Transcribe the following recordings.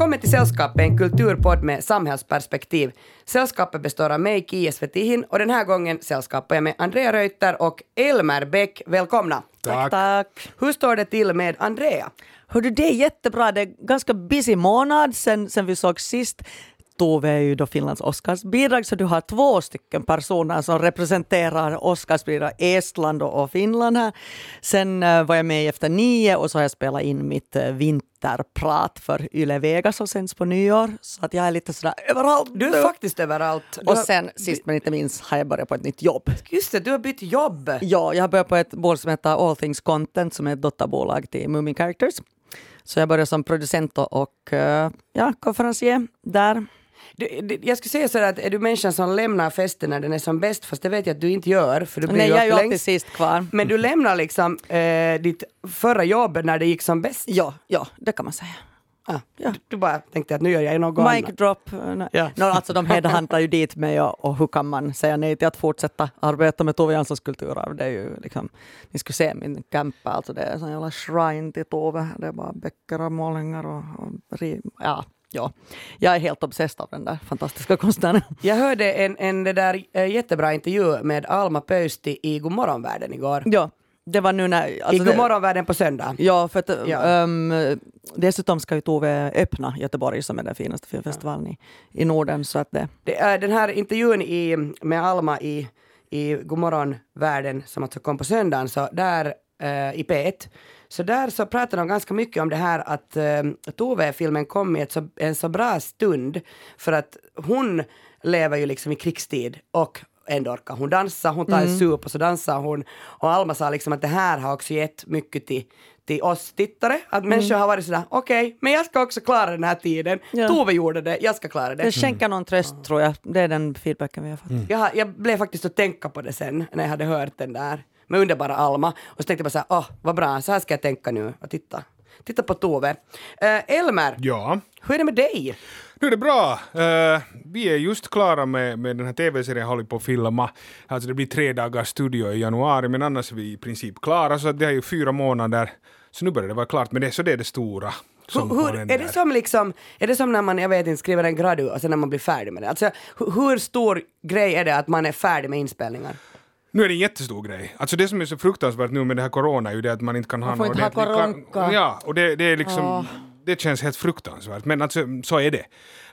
Välkommen till Sällskapet, en kulturpodd med samhällsperspektiv. Sällskapet består av mig, Kia Svetihin, och den här gången sällskapar jag med Andrea Reuter och Elmer Bäck. Välkomna! Tack. Tack. Hur står det till med Andrea? Hördu, det är jättebra. Det är ganska busy månad sen, sen vi såg sist. Tove är ju då Finlands Oscarsbidrag, så du har två stycken personer som representerar Oscarsbidrag, Estland och Finland här. Sen eh, var jag med i Efter nio och så har jag spelat in mitt eh, vinterprat för Yle Vega som sänds på nyår. Så att jag är lite sådär överallt Du är faktiskt överallt. Du Och har- sen sist men inte minst har jag börjat på ett nytt jobb. Just det, du har bytt jobb. Ja, jag har börjat på ett bolag som heter All Things Content som är ett dotterbolag till Moomin Characters. Så jag började som producent och- och eh, ja, konferencier där. Jag skulle säga sådär att är du människan som lämnar festen när den är som bäst, fast det vet jag att du inte gör, för du blir Nej, ju jag är ju alltid sist kvar. Men du lämnar liksom eh, ditt förra jobb när det gick som bäst. Ja, ja, det kan man säga. Ah, Ja. du, du bara tänkte att nu gör jag något Mic annat. drop. nej. Ja. No, alltså de headhuntar ju dit mig och, och hur kan man säga nej till att fortsätta arbeta med Tove Janssons kulturarv? Det är ju liksom, ni skulle se min campa, alltså det är en sån jävla shrine till Tove. Det är bara böcker och målningar och, och ri- ja, ja. Jag är helt obsessed av den där fantastiska konstnären. Jag hörde en, en det där, eh, jättebra intervju med Alma Pöysti i Godmorgonvärlden igår. Ja, det var nu när... I Alltså det, Godmorgonvärlden på söndag. ja, för att, Ja. ehm, dessutom ska ju Tove öppna Göteborg som är den finaste filmfestivalen i, i Norden. Så att det, Det är den här intervjun i, med Alma i, i Godmorgonvärlden som alltså kom på söndagen, så där eh, i P1, så där så pratar de ganska mycket om det här att eh, Tove-filmen kom i ett så, en så bra stund för att hon lever ju liksom i krigstid och ändå orkar hon dansa, hon tar Mm. en sup och så dansar hon. Och Alma sa liksom att det här har också gett mycket till, till oss tittare, att människor har varit sådär okej, men jag ska också klara den här tiden. Ja. Tove gjorde det, jag ska klara det. det skänker någon tröst tror jag. Det är den feedbacken vi har fått. Jag, har- jag blev faktiskt att tänka på det sen när jag hade hört den där med underbara Alma och så tänkte jag bara såhär, åh vad bra, så här ska jag tänka nu och titta. Titta på Tove. Eh, Elmer, Ja, hur är det med dig? nu är det bra. Eh, vi är just klara med, med den här tv-serien håller på att filma. Alltså det blir tre dagars studio i januari, men annars är vi i princip klara, så det är ju fyra månader. Så nu börjar det vara klart med det, så det är det stora som Hur, är, det som liksom, är det som när man, jag vet inte, skriver en gradu och sen när man blir färdig med det? Alltså hur, hur stor grej är det att man är färdig med inspelningar? Nu är det en jättestor grej. Alltså det som är så fruktansvärt nu med det här corona är ju det att man inte kan ha Man får inte ha koronka. Ja, och det, det är liksom... Det känns helt fruktansvärt, men alltså så är det.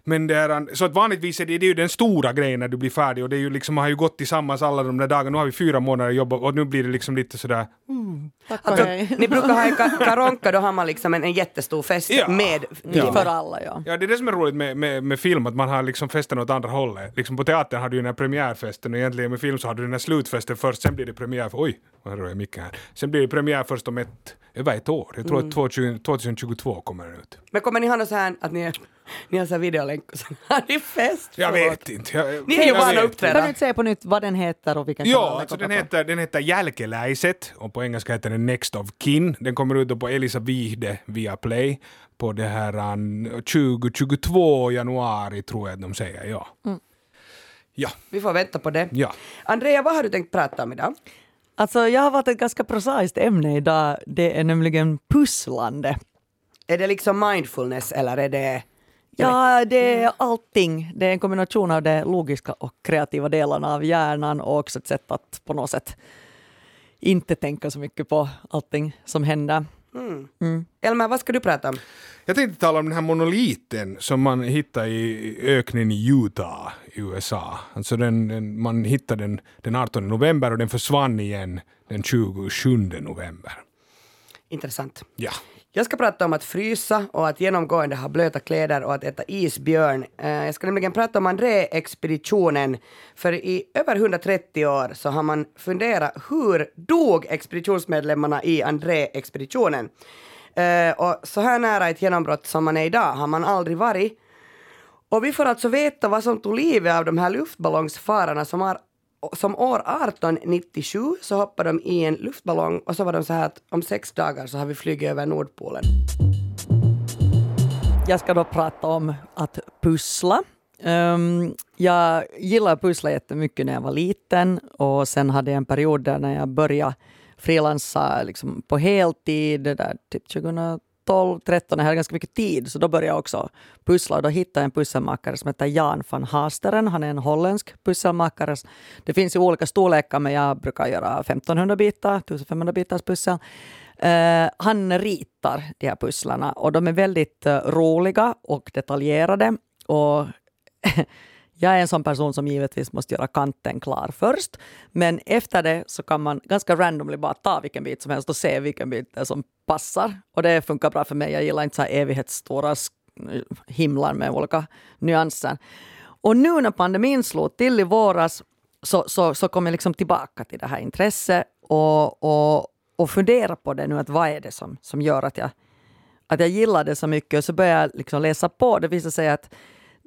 Men det är, så att vanligtvis är det, det är ju den stora grejen när du blir färdig och det är ju liksom, man har ju gått tillsammans alla de där dagarna, nu har vi fyra månader jobb och nu blir det liksom lite sådär... Alltså, Okej. ni brukar ha en ka- karonka, då har man liksom en, en jättestor fest Ja. med Ja. För alla, ja. Ja, det är det som är roligt med, med, med film, att man har liksom festen åt andra hållet. Liksom på teatern har du ju den här premiärfesten och egentligen med film så har du den här slutfesten först, sen blir det premiär för, oj, vad rör jag mycket här. Sen blir det premiär först om ett, över ett år. Jag tror att 20, 2022 kommer den ut. Men kommer ni ha något så här att ni, ni har så här videolänk och sen har ni fest? Jag vet inte. Jag, Ni är ju vana uppträda. Kan du inte säga på nytt vad den heter och vilken kanal Ja, den alltså den på? heter, den heter Jälkeläiset och på engelska heter den Next of Kin. Den kommer ut då på Elisa Vihde via Play på det här um, 2022 januari tror jag att de säger, ja. Ja, Vi får vänta på det. ja. Andrea, vad har du tänkt prata om idag? Alltså jag har valt ett ganska prosaiskt ämne idag. Det är nämligen pusslande. Är det liksom mindfulness eller är det... Ja, det är allting. Det är en kombination av de logiska och kreativa delarna av hjärnan och också ett sätt att på något sätt inte tänka så mycket på allting som händer. Mm. Elmer, vad ska du prata om? Jag tänkte tala om den här monoliten som man hittade i öknen i Utah i USA. Alltså den, den, man hittade den den 18 november och den försvann igen den 27 november. Intressant. Ja. Jag ska prata om att frysa och att genomgående ha blöta kläder och att äta isbjörn. Eh, jag ska nämligen prata om André-expeditionen. För i över 130 år så har man funderat hur dog expeditionsmedlemmarna i André-expeditionen? Eh, och så här nära ett genombrott som man är idag har man aldrig varit. Och vi får alltså veta vad som tog livet av de här luftballongsfararna som har som år 1897 så hoppade de i en luftballong och så var de så här att om sex dagar så har vi flugit över Nordpolen. Jag ska då prata om att pussla. Um, jag gillade att pussla jättemycket när jag var liten och sen hade jag en period där när jag började frilansa liksom på heltid, där typ 2012, 13, jag hade ganska mycket tid, så då började jag också pussla och då hittade jag en pusselmakare som heter Jan van Haasteren. Han är en holländsk pusselmakare. Det finns i olika storlekar, men jag brukar göra 1500 bitar, 1500 bitars pussel. Uh, han ritar de här pusslarna och de är väldigt uh, roliga och detaljerade. Och jag är en sån person som givetvis måste göra kanten klar först. Men efter det så kan man ganska randomly bara ta vilken bit som helst och se vilken bit det är som passar. Och det funkar bra för mig. Jag gillar inte så här evighetsstora himlar med olika nyanser. Och nu när pandemin slog till i våras så, så, så kom jag liksom tillbaka till det här intresset och, och, och fundera på det nu, att vad är det som, som gör att jag, att jag gillar det så mycket. Och så började jag liksom läsa på. Det visade sig att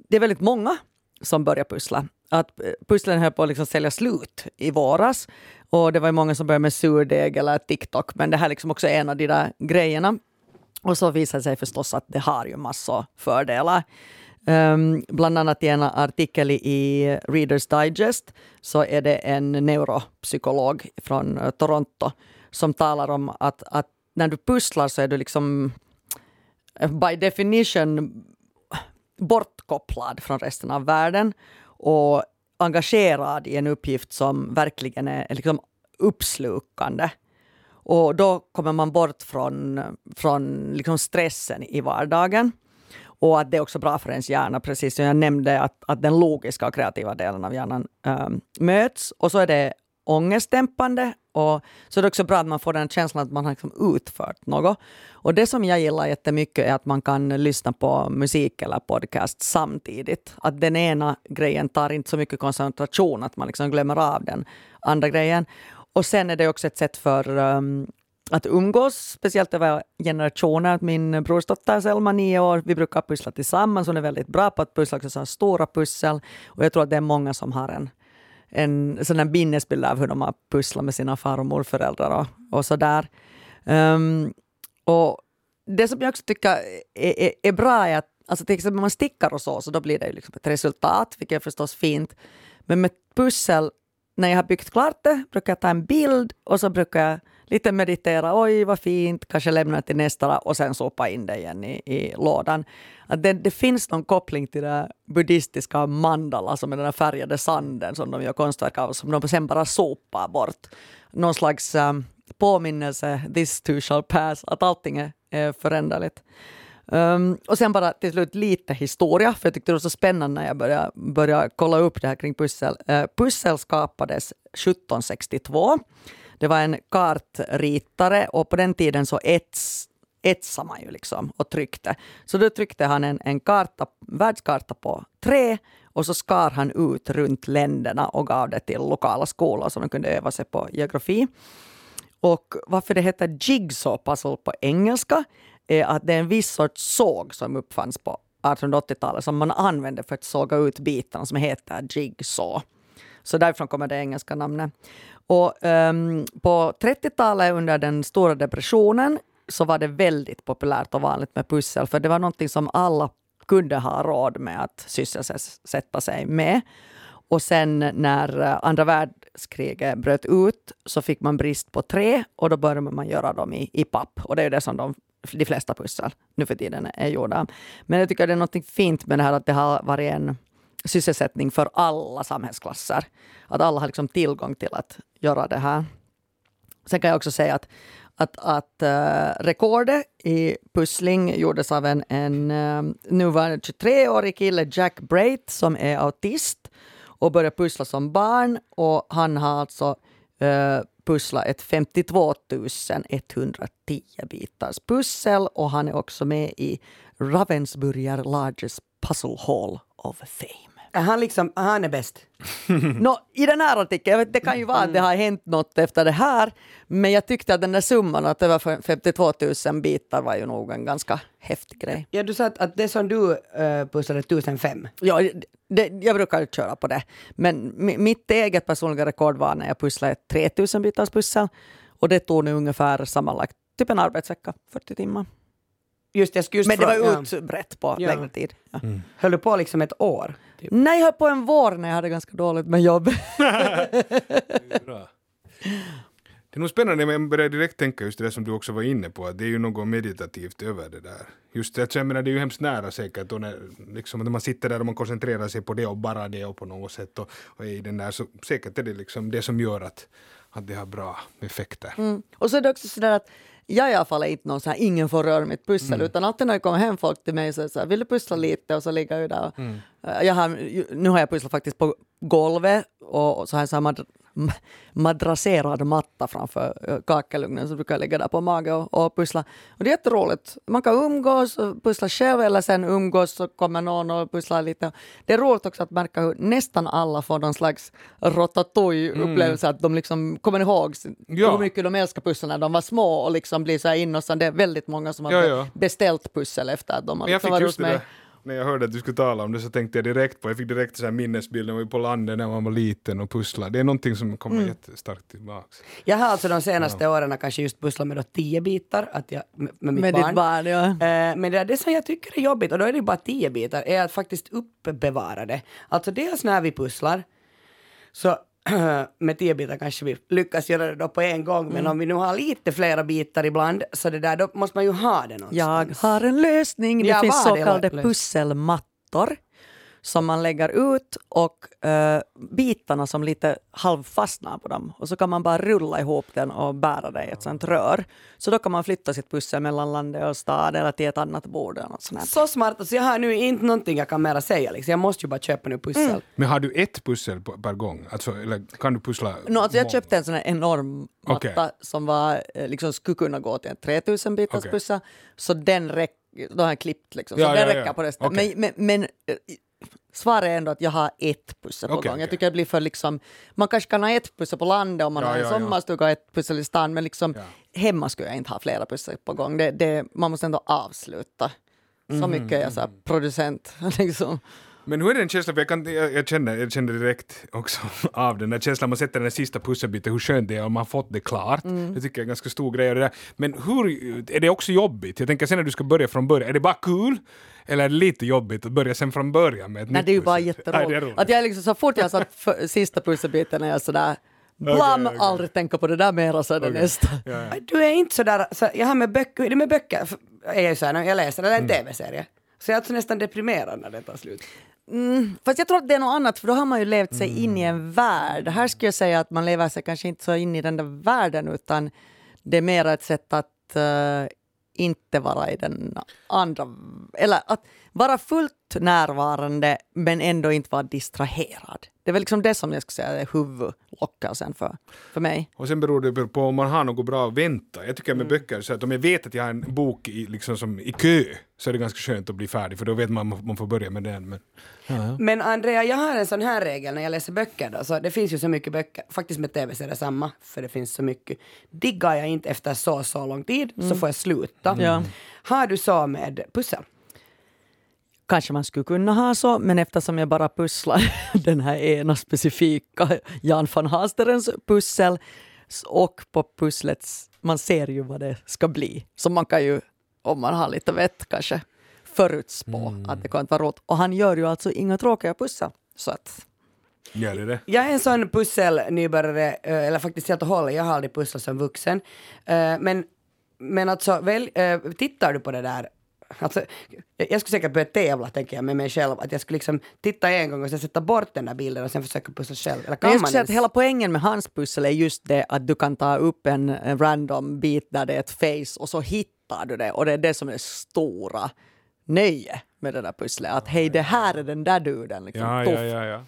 det är väldigt många som började pussla. Att eh, pusslen höll på att liksom sälja slut i våras. Och det var många som började med surdeg eller TikTok, men det här är liksom också en av de där grejerna. Och så visade det sig förstås att det har ju massor fördelar. Um, bland annat i en artikel i Readers Digest så är det en neuropsykolog från eh, Toronto som talar om att, att när du pusslar så är du liksom eh, by definition bortkopplad från resten av världen och engagerad i en uppgift som verkligen är liksom uppslukande. Och då kommer man bort från, från liksom stressen i vardagen. Och att det är också bra för ens hjärna, precis som jag nämnde, att, att den logiska och kreativa delen av hjärnan ähm, möts. Och så är det ångestdämpande och så är det också bra att man får den känslan att man har liksom utfört något. Och det som jag gillar jättemycket är att man kan lyssna på musik eller podcast samtidigt. Att den ena grejen tar inte så mycket koncentration att man liksom glömmer av den andra grejen. Och sen är det också ett sätt för um, att umgås, speciellt över generationer. Min brorsdotter Selma, nio år, vi brukar pussla tillsammans. Hon är väldigt bra på att pussla också så stora pussel. Och jag tror att det är många som har en en sån här minnesbild av hur de har pusslat med sina far och morföräldrar och, och sådär. Um, och det som jag också tycker är, är, är bra är att alltså till exempel man stickar och så, så då blir det liksom ett resultat, vilket är förstås fint. Men med pussel, när jag har byggt klart det, brukar jag ta en bild och så brukar jag lite meditera, oj vad fint, kanske lämna till nästa och sen sopa in det igen i, i lådan. Att det, det finns någon koppling till det buddhistiska mandala, som är den där färgade sanden som de gör konstverk av, som de sen bara sopar bort. Någon slags um, påminnelse, this too shall pass, att allting är, är föränderligt. Um, och sen bara till slut lite historia, för jag tyckte det var så spännande när jag började, började kolla upp det här kring pussel. Uh, pussel skapades 1762 det var en kartritare och på den tiden så ets, etsade man ju liksom och tryckte. Så då tryckte han en, en karta, världskarta på trä och så skar han ut runt länderna och gav det till lokala skolor så de kunde öva sig på geografi. Och varför det heter jigsaw puzzle på engelska är att det är en viss sorts såg som uppfanns på 1880-talet som man använde för att såga ut bitarna som heter jigsaw. Så därifrån kommer det engelska namnet. Och um, på 30-talet under den stora depressionen så var det väldigt populärt och vanligt med pussel, för det var någonting som alla kunde ha råd med att sysselsätta sig med. Och sen när eh, andra världskriget bröt ut så fick man brist på trä och då började man göra dem i, i papp. Och det är det som de, de flesta pussel nu för tiden är gjorda. Men jag tycker det är något fint med det här att det har varit en sysselsättning för alla samhällsklasser. Att alla har liksom tillgång till att göra det här. Sen kan jag också säga att, att, att uh, rekordet i pussling gjordes av en, en uh, nuvarande 23-årig kille, Jack Brait, som är autist och började pussla som barn. Och han har alltså uh, pusslat ett 52 110 bitars pussel och han är också med i Ravensburger Largest Puzzle Hall of Fame. Han liksom, han är bäst? no, I den här artikeln, vet, det kan ju vara att det har hänt något efter det här, men jag tyckte att den där summan, att det var 52 000 bitar, var ju nog en ganska häftig grej. Ja, du sa att, att det som du uh, pussade 1005. Ja, det, jag brukar köra på det. Men mi- mitt eget personliga rekord var när jag pusslade ett 3000 bitars pussel. Och det tog nu ungefär sammanlagt typ en arbetsvecka, 40 timmar. Just, jag skulle just Men det var ja. utbrett på Ja. längre tid. Ja. Höll du på liksom ett år? Typ. Nej, jag höll på en vår när jag hade ganska dåligt med jobb. Det är nog spännande, men jag börjar direkt tänka just det som du också var inne på, att det är ju något meditativt över det där. Just det, jag menar, det är ju hemskt nära säkert, då när, liksom, när man sitter där och man koncentrerar sig på det och bara det och på något sätt och, och är i den där, så säkert är det liksom det som gör att, att det har bra effekter. Mm. Och så är det också sådär att jag i alla fall är inte någon så här, ingen får röra mitt pussel, utan alltid när det kommer hem folk till mig så är det så här, vill du pussla lite? Och så ligger jag där. och- Eh, Jag har, nu har jag pusslat faktiskt på golvet och, så har jag så m- madrasserad matta framför eh, kakelugnen så brukar jag ligga där på mage och, och pussla. Och det är jätteroligt. Man kan umgås och pussla själv eller sen umgås så kommer någon och pusslar lite. Det är roligt också att märka hur nästan alla får någon slags ratatouille-upplevelse, att de liksom kommer ihåg Ja. hur mycket de älskar pussel när de var små och liksom blir så här innocent. Det är väldigt många som har Ja, ja. beställt pussel efter att de har liksom varit hos det mig. där, när jag hörde att du skulle tala om det så tänkte jag direkt på, jag fick direkt så här minnesbilden, var på landet när man var liten och pusslade. Det är någonting som kommer Mm. jättestarkt tillbaks. Jag har alltså de senaste åren kanske just pusslat med då tio bitar att jag, med, med mitt Med barn. ditt barn, ja. Eh, Men det, är det som jag tycker är jobbigt, och då är det ju bara tio bitar, är att faktiskt uppbevara det. Alltså dels när vi pusslar, så med tio bitar kanske vi lyckas göra det då på en gång, Mm. men om vi nu har lite flera bitar ibland, så det där, då måste man ju ha det Jag någonstans. har en lösning. Det Ja, finns så kallade pusselmattor som man lägger ut och eh, bitarna som lite halvfastnar på dem och så kan man bara rulla ihop den och bära det i ett sånt rör. Så då kan man flytta sitt pussel mellan landet och stad eller till ett annat bord eller något sånt. Så smart, alltså jag har nu inte någonting jag kan mera säga, liksom. jag måste ju bara köpa nu pussel. Mm. Men har du ett pussel per gång? Alltså, eller kan du pussla? No, alltså jag köpte en sån här enorm matta Okej. som var, eh, liksom, skulle kunna gå till en 3000 bitars Okej. pussel. Så den räcker, då har jag klippt liksom, så Ja, den ja, ja. räcker på resten. Okej. Men, men, men eh, svaret är ändå att jag har ett pussel på Okej, gång. Jag tycker det blir för liksom, man kanske kan ha ett pussel på landet om man Ja, har en ja, sommarstuga och ett pussel i stan, men liksom hemma skulle jag inte ha flera pussel på gång. Det, det, man måste ändå avsluta. Så Mhm, mycket är jag så här producent. Liksom. Men hur är den känslan, för jag, kan, jag, jag, känner, jag känner direkt också av den där känslan, man sätter den där sista pusselbiten, hur skönt det är om man fått det klart. Mm. Det tycker jag är en ganska stor grej. Det där. Men hur, är det också jobbigt? Jag tänker sen när du ska börja från början, är det bara kul? Eller är det lite jobbigt att börja sen från början med ett Nej, nytt det är ju bara jätteroligt. Nej. Att jag liksom, så fort jag har satt för, sista pusselbiten är jag sådär Blam, okej. aldrig tänka på det där mera så är det Okej. nästa. Ja, ja. Du är inte sådär, så jag har med böcker, det med böcker? Är jag, så här, när jag läser, eller en Mm. tv-serie. Så jag är alltså nästan deprimerad när det tar slut. Mm, fast jag tror att det är något annat för då har man ju levt sig in i Mm. en värld. Här skulle jag säga att man lever sig kanske inte så in i den där världen utan det är mer ett sätt att eh, inte vara i den andra, eller att vara fullt närvarande men ändå inte vara distraherad. Det är väl liksom det som jag skulle säga är huvudlockelsen för, för mig. Och sen beror det på om man har något bra att vänta. Jag tycker med Mm. böcker, så att om jag vet att jag har en bok i, liksom som, i kö, så är det ganska skönt att bli färdig, för då vet man att man får börja med den. Men, ja, ja. Men Andrea, jag har en sån här regel när jag läser böcker då, så det finns ju så mycket böcker, faktiskt med tv-serier samma, för det finns så mycket. Diggar jag inte efter så, så lång tid så får jag sluta. Ja. Har du så med pussel? Kanske man skulle kunna ha så, men eftersom jag bara pusslar den här ena specifika Jan van Hasterens pussel och på pusslets, man ser ju vad det ska bli. Så man kan ju, om man har lite vett kanske, förutspå att det kommer att vara roligt. Och han gör ju alltså inga tråkiga pussel. Så att, Gör det det? Jag är en sån pusselnybörjare, eh, eller faktiskt helt och hållet, jag har aldrig pusslat som vuxen. Eh, Men, men alltså, väl, eh, tittar du på det där Alltså, jag skulle säkert börja tävla tänker jag med mig själv, att jag skulle liksom titta en gång och sen sätta bort den där bilden och sen försöka pussla själv. Eller kan jag man skulle säga att hela poängen med hans pussel är just det att du kan ta upp en, en random bit där det är ett face och så hittar du det och det är det som är stora nöje med det där pusslet. Att hej, det här är den där duden. Liksom. Ja, ja, ja, ja.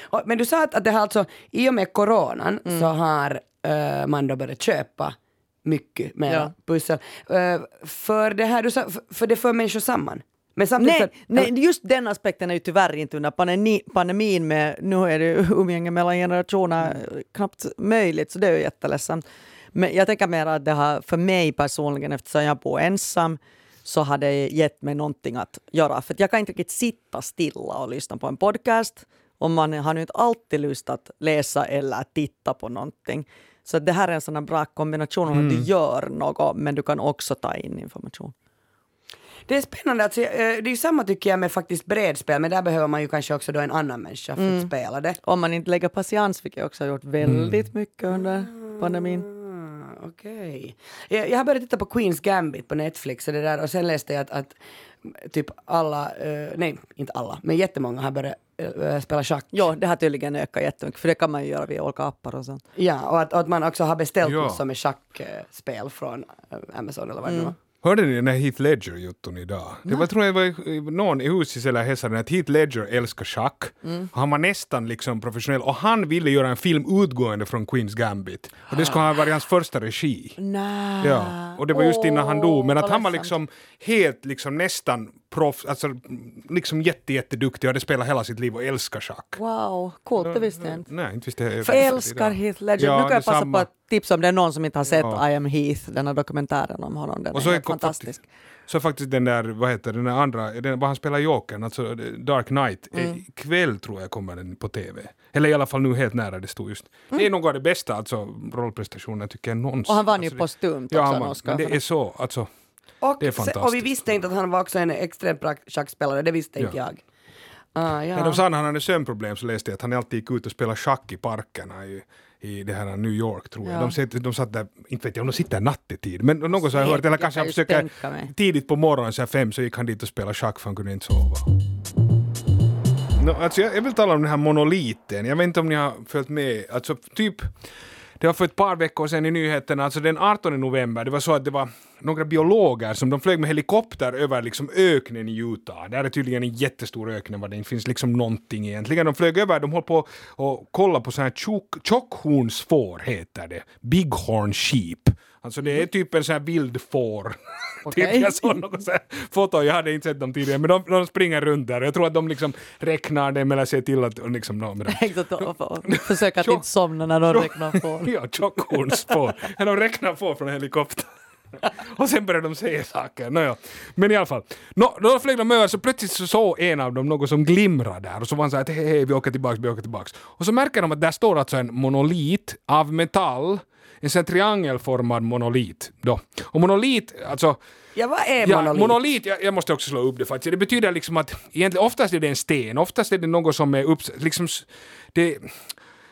Och- Men du sa att, att det har alltså, i och med coronan Mm. så har eh, man då börjat köpa mycket mer Ja. pussel. Eh, för det här, du sa, för, för det för människor samman. Men samtidigt Nej, så, nej, just den aspekten är ju tyvärr inte under pandemi, pandemin med, nu är det ju umgänge mellan generationer knappt möjligt så det är ju jätteledsamt. Men jag tänker mer att det har för mig personligen eftersom jag bor ensam så har det gett mig någonting att göra. För att jag kan inte riktigt sitta stilla och lyssna på en podcast och man har nu inte alltid lust att läsa eller titta på någonting. Så det här är en sån här bra kombination om att du gör något men du kan också ta in information. Det är spännande, alltså, eh, det är ju samma tycker jag med faktiskt bredspel, men där behöver man ju kanske också då en annan människa för att spela det. Om man inte lägger patiens, vilket jag också har gjort väldigt mycket under pandemin. Ah, Okej. Jag, jag har börjat titta på Queens Gambit på Netflix och, det där, och sen läste jag att, att typ alla, eh, nej inte alla, men jättemånga har börjat spela schack. Ja, det har tydligen ökat jättemycket, för det kan man ju göra via olika appar och sånt. Ja, och att, och att man också har beställt Ja. massor med schackspel från eh, Amazon eller vad det nu var. Hörde ni den här Heath Ledger-jutton idag? Det var, tror jag var i- någon i huset eller hälsade att Heath Ledger älskar schack. Han var nästan liksom professionell och han ville göra en film utgående från Queens Gambit. Och det skulle ha varit hans första regi. Nej. Ja, och det var just innan han dog. Men att han var liksom helt, liksom nästan proffs, alltså liksom jätte, jätteduktig och hade spelat hela sitt liv och älskar schack. Wow, coolt, det visste jag inte. Nej, inte visste jag. Jag älskar Heath Ledger. Ja, nu kan jag passa detsamma. på att tipsa om det är någon som inte har sett Ja. I am Heath, den här dokumentären om honom. Den Och är så är helt fantastisk. Så faktiskt den där, vad heter den där andra, den, vad han spelar Jokern, alltså Dark Knight, Mm. eh, ikväll tror jag kommer den på TV. Eller i alla fall nu helt nära det stod just. Det är nog av det bästa alltså rollprestationen tycker jag någonsin. Mm. Och han vann ju alltså, det- postumt Ja, också han vann, Oscar men för det det. är så, alltså. Och, Det är se- och vi fantastiskt. visste inte att han var också en extremt bra schackspelare, det visste inte Ja. jag. Ah, ja. När de sa att han hade sömnproblem så läste jag att han alltid gick ut och spelade schack i parkerna i, i det här New York tror jag. Ja. De, sitter, de satt där, inte vet jag om de sitter nattetid, men något så har jag hört, eller kanske kan han försöker tidigt på morgonen, så här fem, så gick han dit och spelade schack för han kunde inte sova. No, alltså jag, jag vill tala om den här monoliten, jag vet inte om ni har följt med, alltså typ det var för ett par veckor sedan i nyheterna, alltså den 18 november, det var så att det var några biologer som de flög med helikopter över liksom öknen i Utah. Där är tydligen en jättestor öken var det inte finns liksom någonting egentligen. De flög över, de höll på och kolla på så här tjockhornsfår heter det. Bighorn sheep. Alltså det är typ en sån här vild får. Okej. typ jag såg något så här foto, jag hade inte sett dem tidigare, men de, de springer runt där. Jag tror att de liksom räknar dem eller ser till att liksom, no, med dem. Exakt, och- och Försök att inte somna när de räknar på. Ja, tjockhornsfår. De räknar på från helikoptern. Och sen börjar de säga saker. Nåja. Men i alla fall. Nå, då flög de över så plötsligt så såg en av dem något som glimrade där och så var han såhär att hej, hej, vi åker tillbaks, vi åker tillbaks. Och så märker de att där står alltså en monolit av metall, en sån triangelformad monolit. Då. Och monolit, alltså ja, vad är Ja, monolit? monolit, jag, jag måste också slå upp det faktiskt. Det betyder liksom att egentligen oftast är det en sten, oftast är det något som är upp, liksom, det,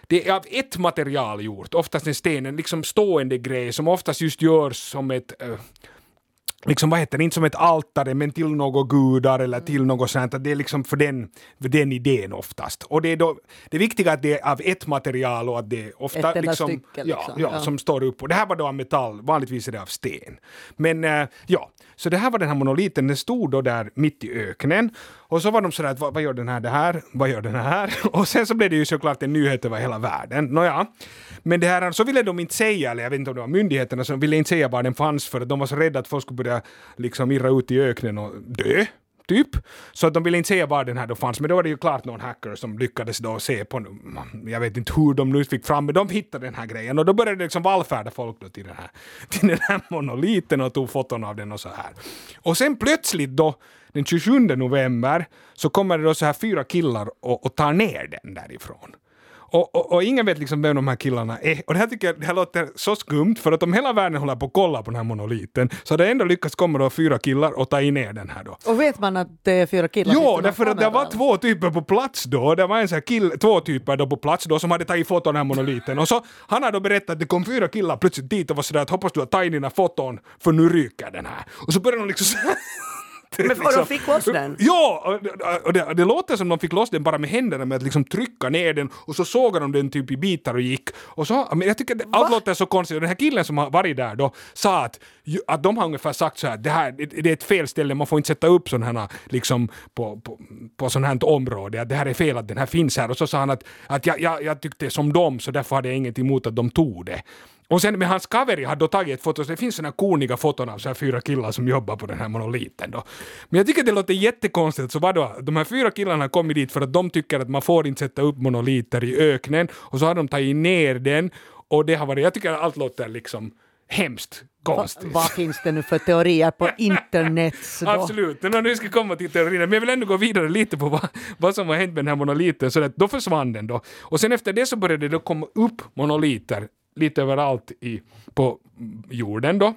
det är av ett material gjort, oftast en sten, en liksom stående grej som oftast just görs som ett eh, liksom vad heter det, inte som ett altare men till några gudar eller till något sånt. Det är liksom för den, för den idén oftast. Och det är då, det viktiga är att det är av ett material och att det är ofta Ett liksom, stycke, ja, liksom. ja, Ja. som står upp. Och det här var då av metall, vanligtvis är det av sten. Men eh, ja, så det här var den här monoliten, den stod då där mitt i öknen. Och så var de sådär att vad, vad gör den här det här? Vad gör den här? Och sen så blev det ju såklart en nyhet över hela världen. Nåja. Men det här, så ville de inte säga, eller jag vet inte om det var myndigheterna som ville inte säga var den fanns för att de var så rädda att folk skulle börja liksom irra ut i öknen och dö. Typ. Så att de ville inte säga var den här då fanns, men då var det ju klart någon hacker som lyckades då se på, jag vet inte hur de nu fick fram, men de hittade den här grejen och då började det liksom vallfärda folk då till den här, till den här monoliten och tog foton av den och så här. Och sen plötsligt då, den 27 november, så kommer det då så här fyra killar och, och tar ner den därifrån. Och, och, och ingen vet liksom vem de här killarna är. Och det här tycker jag det här låter så skumt för att om hela världen håller på att kolla på den här monoliten så har det ändå lyckats komma då fyra killar och ta in ner den här då. Och vet man att det är fyra killar? Jo, därför att det var kamera? två typer på plats då. Det var en sån här kill, två typer då på plats då som hade tagit foton av den här monoliten. Och så han har då berättat att det kom fyra killar plötsligt dit och var sådär att hoppas du har tagit dina foton för nu ryker den här. Och så började de liksom Men och de fick loss den? Ja, och, det, och det låter som de fick loss den bara med händerna med att liksom trycka ner den och så sågade de den typ i bitar och gick. Och så, men jag tycker att det, allt låter så konstigt. Och den här killen som har varit där då sa att, att de har ungefär sagt så här, det här det är ett fel ställe, man får inte sätta upp sådana här liksom på, på, på sådant här område, att det här är fel att den här finns här. Och så sa han att, att jag, jag, jag tyckte som dem så därför hade jag inget emot att de tog det. Och sen med hans kaveri hade då tagit ett foto, så det finns här koniga foton av så här fyra killar som jobbar på den här monoliten då. Men jag tycker det låter jättekonstigt, så vadå, de här fyra killarna har kommit dit för att de tycker att man får inte sätta upp monoliter i öknen, och så har de tagit ner den, och det har varit, jag tycker att allt låter liksom hemskt. konstigt. Vad finns det nu för teorier på internet? Absolut, men nu ska komma till teorin. Men jag vill ändå gå vidare lite på vad, vad som har hänt med den här monoliten. Så att då försvann den då. Och sen efter det så började det komma upp monoliter lite överallt i, på jorden då.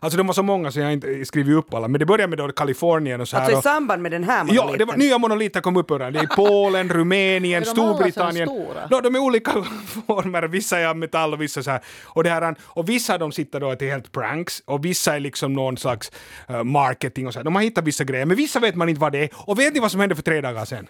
Alltså de var så många så jag inte skrivit upp alla, men det började med då Kalifornien och så här. Alltså i samband med den här monoliten? Ja, det var, nya monoliter kom upp överallt. Det är i Polen, Rumänien, Är de Storbritannien. No, de är olika former, vissa är av metall och vissa så här. Och, det här, och vissa av dem sitter då till helt pranks och vissa är liksom någon slags uh, marketing och så här. De har hittat vissa grejer, men vissa vet man inte vad det är. Och vet ni vad som hände för tre dagar sedan?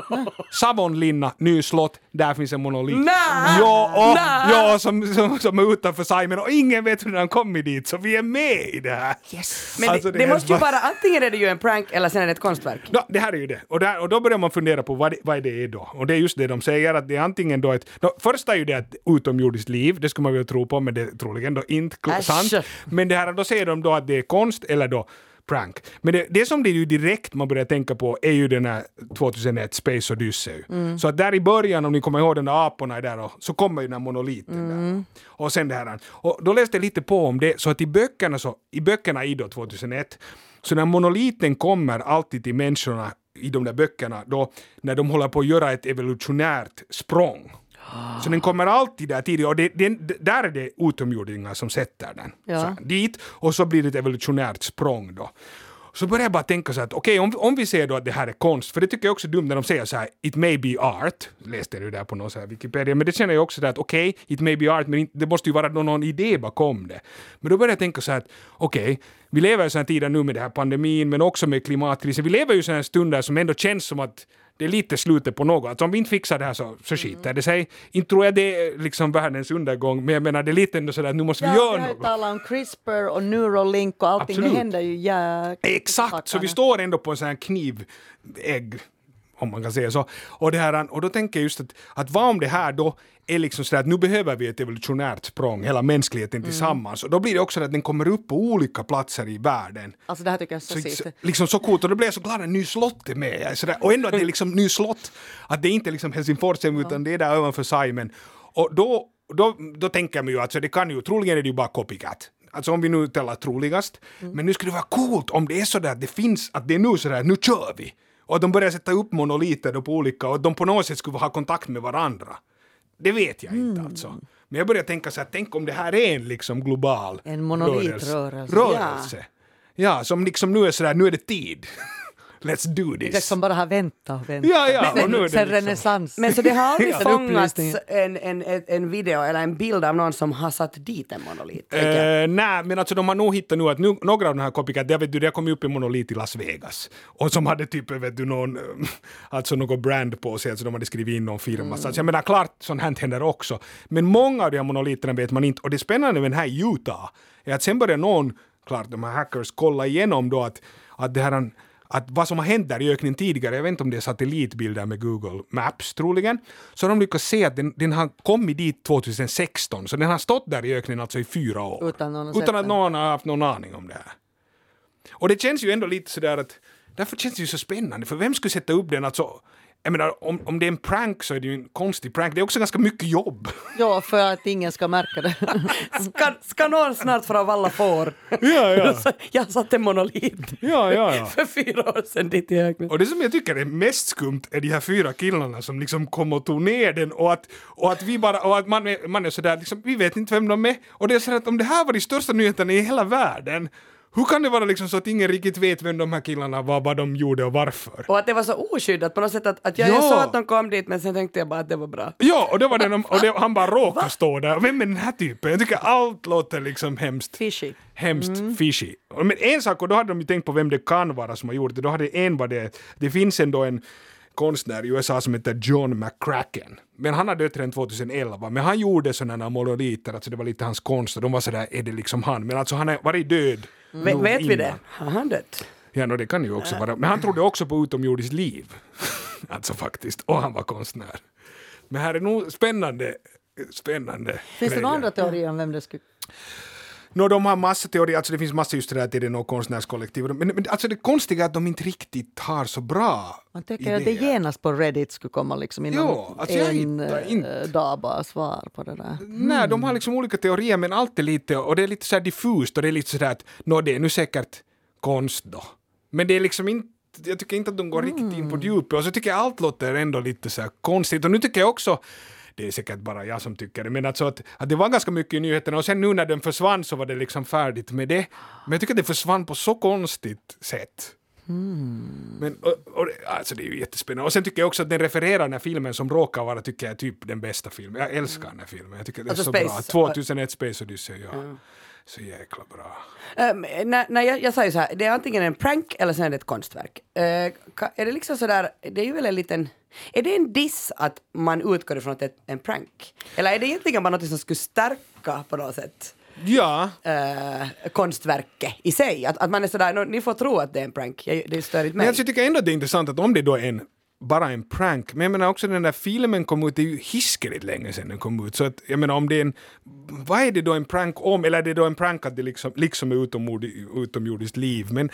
Savonlinna, ny slott, där finns en monolit. Nä! Ja, och, ja som, som, som är utanför Simon och ingen vet hur den kommit dit, så vi är med i det här. Yes. Men Alltså, det, det det måste ju bara- vara, antingen är det ju en prank eller sen är det ett konstverk. Ja, det här är ju det. Och, där, och då börjar man fundera på vad det, vad det är då. Och det är just det de säger, att det är antingen då ett... No, först är ju det ett utomjordiskt liv, det skulle man väl tro på, men det är troligen då inte Äsch. sant. Men det här, då säger de då att det är konst eller då prank. Men det, det som det är ju direkt man börjar tänka på är ju den här 2001 Space Odyssey. Så att där i början, om ni kommer ihåg den där aporna är där, och, så kommer ju den här monoliten där. Och sen det här. Och då läste jag lite på om det, så att i böckerna, så, i böckerna i då 2001, så när monoliten kommer alltid till människorna i de där böckerna, då när de håller på att göra ett evolutionärt språng. Så den kommer alltid där tidigt och det, den, där är det utomjordingar som sätter den. Ja. Så här, dit och så blir det ett evolutionärt språng då. Så börjar jag bara tänka så att okej, om, om vi ser då att det här är konst, för det tycker jag också är dumt när de säger så här it may be art, läste du där på någon så här Wikipedia, men det känner jag också där att okej, it may be art, men det måste ju vara någon, någon idé bakom det. Men då börjar jag tänka så här att okej, vi lever i sådana tider nu med den här pandemin, men också med klimatkrisen, vi lever ju i sådana stunder som ändå känns som att det är lite slutet på något. Att om vi inte fixar det här så, så skiter det sig. Inte tror jag det är liksom världens undergång, men jag menar det är lite ändå sådär att nu måste vi Ja, göra vi har ju något. talat om CRISPR och Neuralink och allting. Absolut. Det händer ju jäkligt Exakt, så vi står ändå på en sån här knivägg, om man kan säga så. Och, det här, och då tänker jag just att, att vad om det här då är liksom sådär att nu behöver vi ett evolutionärt språng, hela mänskligheten tillsammans. Och då blir det också att den kommer upp på olika platser i världen. Alltså det här tycker jag är så, Så, så, liksom så coolt och då blir jag så glad att ny slott är med. Är sådär, och ändå att det är liksom ny slott. Att det inte är liksom Helsingfors utan det är där ovanför Simon. Och då, då, då tänker man ju att så det kan ju, troligen är det ju bara copycat. Alltså om vi nu talar troligast. Men nu skulle det vara coolt om det är sådär att det finns, att det är nu sådär, nu kör vi. Och att de börjar sätta upp monoliter då på olika, och att de på något sätt skulle ha kontakt med varandra. Det vet jag inte alltså. Men jag börjar tänka så här, tänk om det här är en liksom global En monolitrörelse. rörelse. Ja, som liksom nu är sådär, nu är det tid. Let's do Det this. som bara har väntat och väntat. Ja, ja, och nu är det Sen liksom- renässans. Men så det har aldrig fångats en, en, en, en video eller en bild av någon som har satt dit en monolit? Eh, nej, men alltså de har nog hittat nu att nu, några av de här copycat, det, vet du, det har kommit upp i monolit i Las Vegas. Och som hade typ, vet du, någon, eh, alltså något brand på sig, alltså de hade skrivit in någon firma. Så alltså, jag menar, klart sånt här händer också. Men många av de här monoliterna vet man inte. Och det spännande med den här i Utah är att sen börjar någon, klart de här hackers, kolla igenom då att, att det här att vad som har hänt där i öknen tidigare, jag vet inte om det är satellitbilder med Google Maps troligen, så har de lyckats se att den, den har kommit dit 2016, så den har stått där i öknen alltså i fyra år. Utan någon Utan att någon har haft någon aning om det här. Och det känns ju ändå lite sådär att, därför känns det ju så spännande, för vem skulle sätta upp den alltså, jag menar om, om det är en prank så är det ju en konstig prank, det är också ganska mycket jobb. Ja, för att ingen ska märka det. Ska, ska någon snart få av alla får? ja, ja. jag satte en monolit Ja, ja, ja. för fyra år sedan dit i öknen. Och det som jag tycker är mest skumt är de här fyra killarna som liksom kom och tog ner den och att, och att vi bara, och att man, är- man är sådär liksom, vi vet inte vem de är. Och det är så att om det här var de största nyheterna i hela världen, hur kan det vara liksom så att ingen riktigt vet vem de här killarna var, vad de gjorde och varför? Och att det var så oskyddat på något sätt att, att jag, jag Ja. såg att de kom dit men sen tänkte jag bara att det var bra. Ja, och det var den, och det, han bara råkade stå där. Vem är den här typen? Jag tycker allt låter liksom hemskt. Fishy. Hemskt fishy. Och Men en sak, och då hade de ju tänkt på vem det kan vara som har gjort det. Då hade en var det, det finns ändå en konstnär i USA som heter John McCracken. Men han har dött redan 2011. Men han gjorde sådana monoliter, alltså det var lite hans konst och de var sådär, är det liksom han? Men alltså han har varit död. Nog vet vi det? Har han dött? Ja, no, det kan ju också vara. Men han trodde också på utomjordiskt liv. alltså faktiskt. Och han var konstnär. Men här är nog spännande, spännande Finns det grejer. några andra teorier om vem det skulle... Nå, de har massa teorier, alltså det finns massa just det där att det konstnärskollektiv. Men, men alltså det konstiga är att de inte riktigt har så bra Man tänker att det idéer. genast på Reddit skulle komma liksom inom Jo, alltså en eh, inte. dag bara svar på det där. Nej, de har liksom olika teorier men allt är lite, och det är lite så här diffust och det är lite sådär att nå det är nu säkert konst då. Men det är liksom inte jag tycker inte att de går riktigt in på djupet och så tycker jag allt låter ändå lite så här konstigt och nu tycker jag också det är säkert bara jag som tycker det, men alltså att, att det var ganska mycket i nyheterna och sen nu när den försvann så var det liksom färdigt med det. Men jag tycker att det försvann på så konstigt sätt. Men, och, och, alltså det är ju jättespännande. Och sen tycker jag också att den refererar den här filmen som råkar vara, tycker jag, typ den bästa filmen. Jag älskar den här filmen. Jag tycker det är Alltså så Space- bra. 2001 Space Odyssey, ja. Så jäkla bra. Um, när, när jag, jag sa ju så här, det är antingen en prank eller sen är det ett konstverk. Ka- är det liksom sådär, det är ju väl en liten... Är det en diss att man utgår ifrån att det är en prank? Eller är det egentligen bara något som skulle stärka på något sätt Ja, eh, konstverket i sig? Att, att man är sådär, "Nå, ni får tro att det är en prank, jag, det stör inte men mig. alltså, jag tycker ändå att det är intressant att om det då är en bara en prank, men jag menar också den där filmen kom ut, det är ju hiskeligt länge sedan den kom ut, så att jag menar om det är en, vad är det då en prank om, eller är det då en prank att det liksom, liksom är utomjordi- utomjordiskt liv, men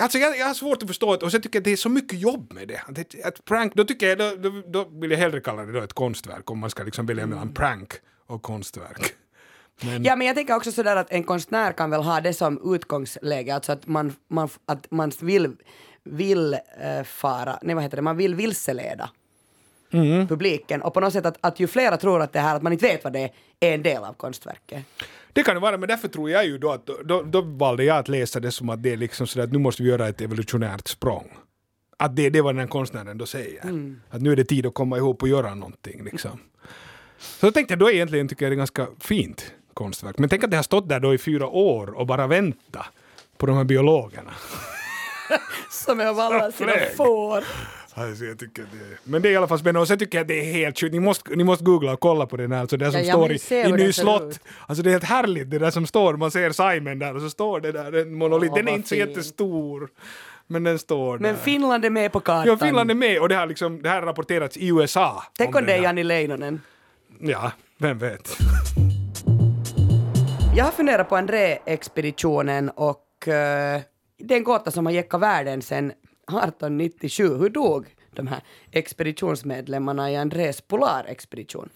Alltså jag, jag har svårt att förstå det. Och sen tycker jag att det är så mycket jobb med det. Att ett prank, då tycker jag, då, då, då vill jag hellre kalla det då ett konstverk om man ska liksom välja mellan prank och konstverk. Men, Ja, men jag tänker också sådär att en konstnär kan väl ha det som utgångsläge, alltså att man, man, att man vill, vill eh, fara, nej vad heter det, man vill vilseleda publiken och på något sätt att, att ju flera tror att det här, att man inte vet vad det är, är en del av konstverket. Det kan det vara, men därför tror jag ju då att då, då valde jag att läsa det som att det är liksom sådär att nu måste vi göra ett evolutionärt språng. Att det, det är vad den här konstnären då säger. Att nu är det tid att komma ihop och göra någonting liksom. Så jag tänkte jag då egentligen tycker jag det är ganska fint konstverk. Men tänk att det har stått där då i fyra år och bara vänta på de här biologerna. Som är av alla sina får. Alltså, jag tycker det, men det är i alla fall spännande och sen tycker jag att det är helt sjukt. Ni måste, ni måste googla och kolla på den här, alltså det som Ja, står men i, i Ny slott. ut. Alltså det är helt härligt det där som står, man ser Simon där och så står det där, en monolit. Åh, den är inte så jättestor. Men den står Men där. Finland är med på kartan. Ja, Finland är med och det har, liksom, det här har rapporterats i USA. Tänk om det är här. Janni Leinonen. Ja, vem vet. Jag har funderat på André-expeditionen och eh, det är en gåta som har gäckat världen sedan 1897. Hur dog de här expeditionsmedlemmarna i Andrés polarexpedition?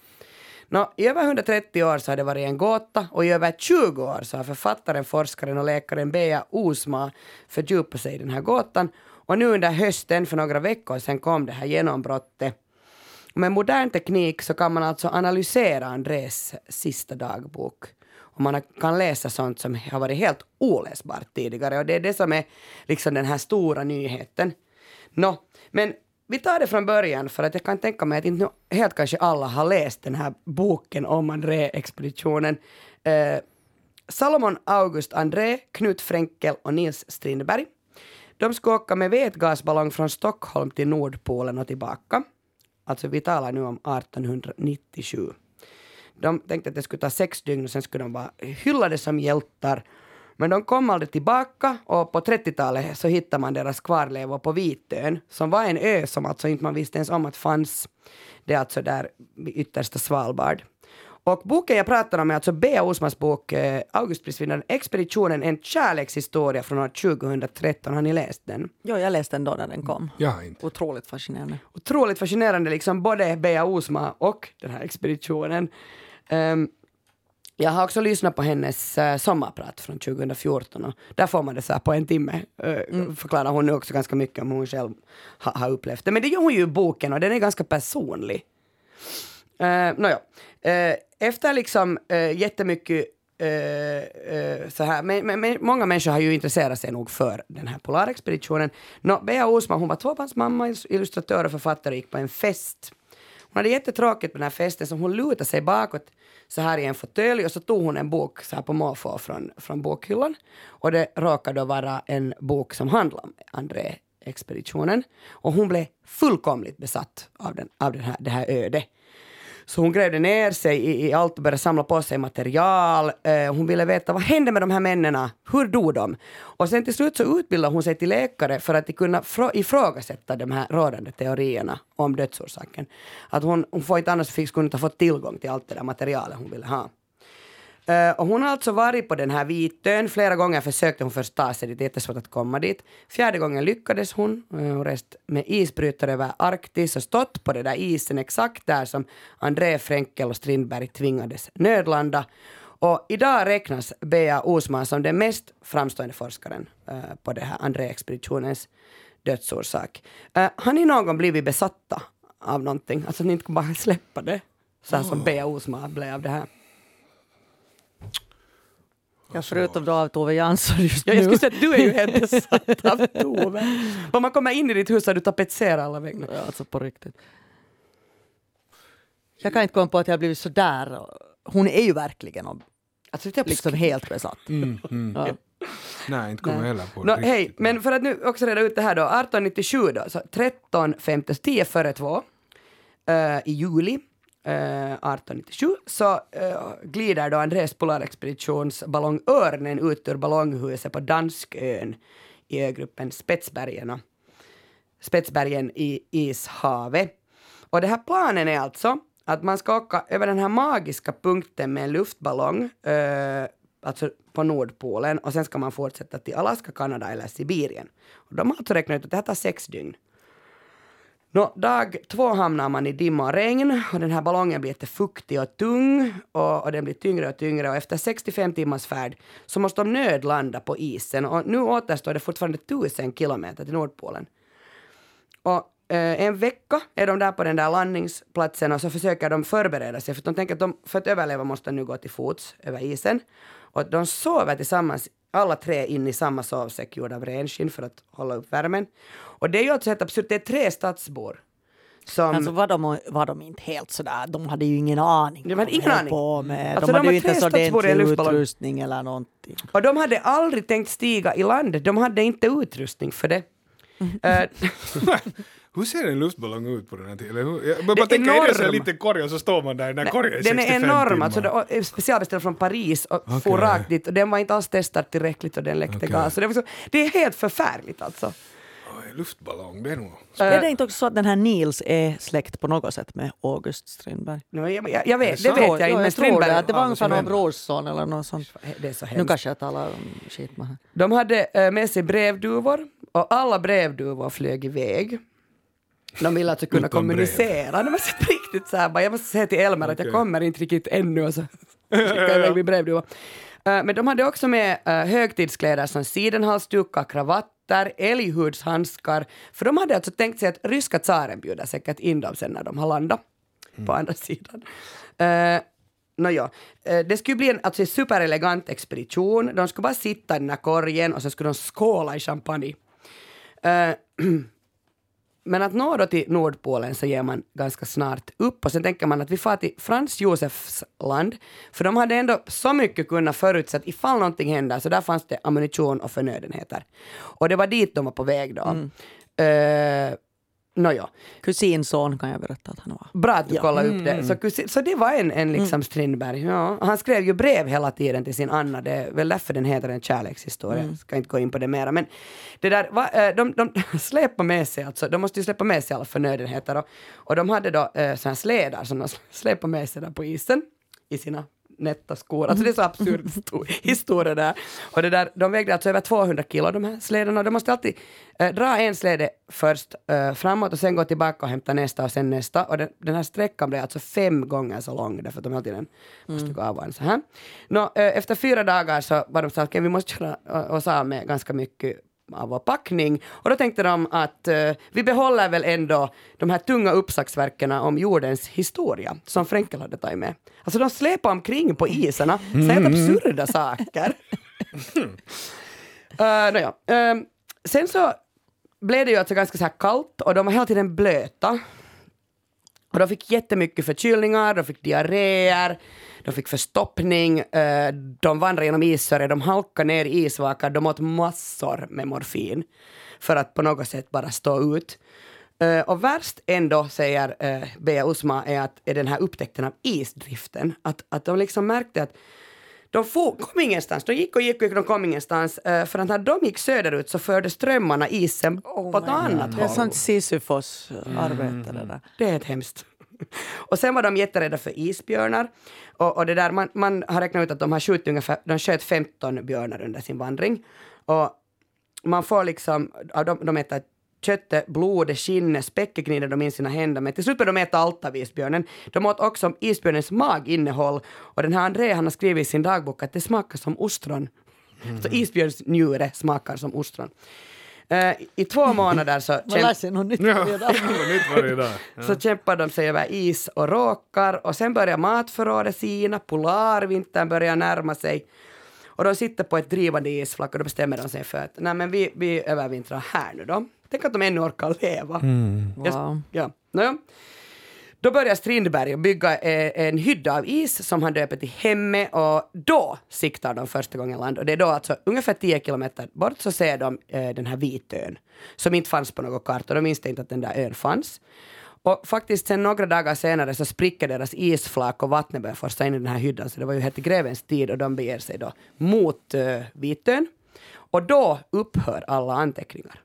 Nå, I över 130 år så har det varit en gåta och i över 20 år så har författaren, forskaren och läkaren Bea Osma fördjupat sig i den här gåtan. Och nu under hösten, för några veckor sedan, kom det här genombrottet. Med modern teknik så kan man alltså analysera Andrés sista dagbok. Och man kan läsa sånt som har varit helt oläsbart tidigare och det är det som är liksom den här stora nyheten. Nå, men vi tar det från början för att jag kan tänka mig att inte helt kanske alla har läst den här boken om André-expeditionen. Eh, Salomon August André, Knut Fränkel och Nils Strindberg. De skulle åka med vätgasballong från Stockholm till Nordpolen och tillbaka. Alltså vi talar nu om 1897. De tänkte att det skulle ta sex dygn och sen skulle de vara hyllade som hjältar. Men de kom aldrig tillbaka och på 30-talet så hittade man deras kvarlevor på Vitön som var en ö som alltså inte man visste ens om att fanns. Det är alltså där vid yttersta Svalbard. Och boken jag pratar om är alltså Bea Osmans bok eh, Augustprisvinnaren Expeditionen, en kärlekshistoria från år 2013. Har ni läst den? Jo, jag läste den då när den kom. Ja, inte. Otroligt fascinerande. otroligt fascinerande, liksom både Bea Osma och den här expeditionen. Ehm, jag har också lyssnat på hennes uh, sommarprat från 2014 och där får man det så här på en timme. Uh, Förklarar hon nu också ganska mycket om hur hon själv ha, har upplevt det. Men det gör hon ju i boken och den är ganska personlig. Uh, Nåja, uh, efter liksom uh, jättemycket uh, så här, men, men, men många människor har ju intresserat sig nog för den här polarexpeditionen. Bea Osma, hon var tvåbarnsmamma, illustratör och författare gick på en fest. Hon hade jättetråkigt på den här festen så hon lutade sig bakåt så här i en fåtölj och så tog hon en bok så här på måfå från, från bokhyllan. Och det råkade då vara en bok som handlade om André-expeditionen. Och hon blev fullkomligt besatt av, den, av den här, det här ödet. Så hon grävde ner sig i, i allt och började samla på sig material. Eh, hon ville veta vad hände med de här männen, hur dog de? Och sen till slut så utbildade hon sig till läkare för att kunna ifrågasätta de här rådande teorierna om dödsorsaken. Att hon, hon får inte annars fick, skulle inte ha fått tillgång till allt det där materialet hon ville ha. Eh, och hon har alltså varit på den här Vitön. Flera gånger försökte hon först ta sig dit, det är jättesvårt att komma dit. Fjärde gången lyckades hon. Eh, hon rest med isbrytare över Arktis och stått på den där isen exakt där som André Frenkel och Strindberg tvingades nödlanda. Och idag räknas Bea Osman som den mest framstående forskaren eh, på det här André-expeditionens dödsorsak. Har ni någon gång blivit besatta av någonting? Alltså ni inte bara släppa det? Så här som Bea Osman blev av det här. Ja, förutom då av Tove Jansson just Ja, nu. jag skulle säga att du är ju helt besatt av Tove. Om man kommer in i ditt hus har du tapetserat alla väggar. Ja, alltså på riktigt. Jag kan inte komma på att jag har blivit så där. Hon är ju verkligen om- Alltså, det är liksom helt besatt. Mm, mm. Ja. Nej, inte kommer jag heller på Nå, riktigt. hej, men för att nu också reda ut det här då, 1897 då, så 13.50, 10 före 2 eh, i juli Eh, 1897 så eh, glider då Andrés polarexpeditions ballong Örnen ut ur ballonghuset på Danskön i ögruppen Spetsbergen, Spetsbergen i Ishavet. Och den här planen är alltså att man ska åka över den här magiska punkten med en luftballong, eh, alltså på Nordpolen, och sen ska man fortsätta till Alaska, Kanada eller Sibirien. Och de har alltså räknat ut att det här tar sex dygn. Nå, dag två hamnar man i dimma och regn och den här ballongen blir jättefuktig och tung och, och den blir tyngre och tyngre och efter 65 timmars färd så måste de nödlanda på isen och nu återstår det fortfarande tusen kilometer till Nordpolen. Och eh, en vecka är de där på den där landningsplatsen och så försöker de förbereda sig för de tänker att de för att överleva måste de nu gå till fots över isen. Och de sover tillsammans alla tre in i samma sovsäck gjord av renskinn för att hålla upp värmen. Och det är ju alltså helt absurt, det är tre stadsbor. Som, Alltså var de, var de inte helt sådär, de hade ju ingen aning. De hade ingen aning. På med. Alltså, de de hade ju inte så ordentlig utrustning eller någonting. och de hade aldrig tänkt stiga i land, de hade inte utrustning för det. Eh, Hur ser en luftballong ut på den här tiden? Hur- Jag bara Det är tänker, är det så enorm. liten korg och så står man där i den här korgen i den 65 är enorm, alltså det är specialbeställd från Paris och for Okej. rakt dit och den var inte alls testad tillräckligt och den läckte Okej. gas. Så det, var så, det är helt förfärligt alltså. Oj, luftballong, det är nog... är det inte också så att den här Nils är släkt på något sätt med August Strindberg? No, jag, jag, jag vet, det sant? vet jag inte, jag tror Strindberg... det, att det var ungefär någon brorson eller något sånt. Det är så Nu kanske jag talar om skit med här. De hade eh, med sig brevduvor och alla brevduvor flög iväg. De ville alltså kunna Utan kommunicera. De så riktigt så här, bara, jag måste säga till Elmer att jag kommer inte riktigt ännu och så skickar jag iväg min brevduva. Men de hade också med uh, högtidskläder som sidenhalsdukar, kravatter, älghudshandskar. För de hade alltså tänkt sig att ryska tsaren bjuder säkert in dem sen när de har landat på andra sidan. Uh, Nåja, eh, det skulle bli en alltså, superelegant expedition. De skulle bara sitta i den här korgen och så skulle de skåla i champagne. Eh, Men att nå då till Nordpolen så ger man ganska snart upp och sen tänker man att vi far till Frans Josefs land, för de hade ändå så mycket kunnat förutse att ifall någonting händer så där fanns det ammunition och förnödenheter. Och det var dit de var på väg då. Mm. Nåja, Kusinson kan jag berätta att han var. bra att du Ja. kollade upp det. Så, kusi- så det var en, en liksom Strindberg. Ja. Han skrev ju brev hela tiden till sin Anna, det är väl därför den heter en kärlekshistoria. Jag ska inte gå in på det mera. Men det där, va, eh, de, de släpar med sig, alltså, de måste ju släppa med sig alla förnödenheter. Och, och de hade då eh, såna här slädar som de släpade med sig där på isen i sina nätta skor. Alltså det är så absurd sto- historia där. Och det där, de vägde alltså över 200 kilo de här slädarna. De måste alltid eh, dra en släde först eh, framåt och sen gå tillbaka och hämta nästa och sen nästa. Och den, den här sträckan blev alltså fem gånger så lång därför att de hela tiden måste gå av och an så här. Nå, eh, efter fyra dagar så var de så att okay, vi måste köra eh, oss av med ganska mycket av vår packning. Och då tänkte de att eh, vi behåller väl ändå de här tunga uppslagsverken om jordens historia som Frenkel hade tagit med. Alltså de släpar omkring på isarna, så helt absurda saker. uh, nåja. Ehm, sen så blev det ju alltså ganska så här kallt och de var hela tiden blöta. Och de fick jättemycket förkylningar, de fick diarréer, de fick förstoppning, eh, de vandrade genom issörjor, de halkade ner i isvakar, de åt massor med morfin för att på något sätt bara stå ut. Eh, och värst ändå, säger uh, Bea Usma, är, att, är den här upptäckten av isdriften. Att, att de liksom märkte att de for, kom ingenstans, de gick och gick och gick, de kom ingenstans. eh, för att när de gick söderut så förde strömmarna isen på ett annat Det är håll. sånt Sisyfos arbete det där. Det är ett hemskt. och sen var de jätterädda för isbjörnar. Och, och det där, man, man har räknat ut att de har skjutit ungefär, de sköt 15 björnar under sin vandring. Och man får liksom, de, de äter köttet, blodet, skinnet, späcket gnider de in sina händer men till slut började de äta allt av isbjörnen. De åt också isbjörnens maginnehåll och den här André han har skrivit i sin dagbok att det smakar som ostron. Mm. Så isbjörns njure smakar som ostron. Eh, I två månader så, Man lär kämp- sig något nytt Ja, varje dag. något nytt varje dag. Ja. så kämpar de sig över is och råkar och sen börjar matförrådet sina, polarvintern börjar närma sig. Och de sitter på ett drivande isflak och då bestämmer de sig för att nej men vi, vi övervintrar här nu då. Tänk att de ännu orkar leva. Jag- Wow. Ja. Nåja. Då börjar Strindberg bygga eh, en hydda av is som han döper till Hemme och då siktar de första gången land och det är då alltså ungefär 10 kilometer bort så ser de eh, den här vitön som inte fanns på något karta. De minns inte att den där ön fanns. Och faktiskt sen några dagar senare så spricker deras isflak och vattnet börjar forsa in i den här hyddan så det var ju helt i grevens tid och de beger sig då mot eh, Vitön. Och då upphör alla anteckningar.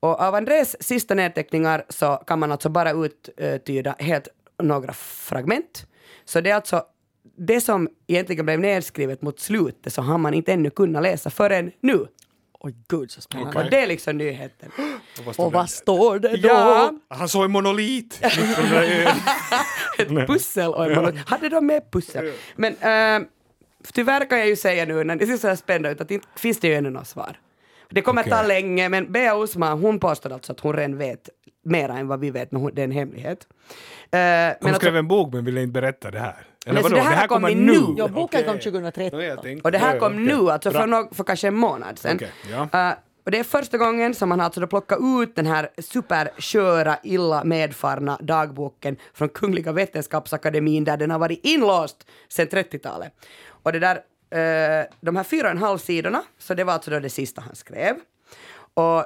Och av Andrés sista nedteckningar så kan man alltså bara uttyda helt några fragment. Så det är alltså det som egentligen blev nedskrivet mot slutet så har man inte ännu kunnat läsa förrän nu. Oj gud så spännande. Okej. Och det är liksom nyheten. Och vad står Och det? vad står det då? Ja, Han såg en monolit. ett pussel och en monolog. Hade de med pussel? Men äh, tyvärr kan jag ju säga nu när det ser så här spännande ut att inte finns det ju ännu något svar. Det kommer Okej. ta länge men Bea Usma hon påstår alltså att hon redan vet mer än vad vi vet men hon, det är en hemlighet. Men Hon skrev alltså, en bok men ville inte berätta det här. Eller Men så vadå? det här kommer nu. Ja, boken kom Okej. 2013. Nå, jag tänkte- och det här Ja, kom okej. nu, alltså för, nå- för kanske en månad sedan. Ja. Äh, och det är första gången som man har alltså plockat ut den här supersköra, illa medfarna dagboken från Kungliga Vetenskapsakademin där den har varit inlåst sedan 30-talet. Och det där, eh, de här fyra och en halv sidorna, så det var alltså då det sista han skrev. Och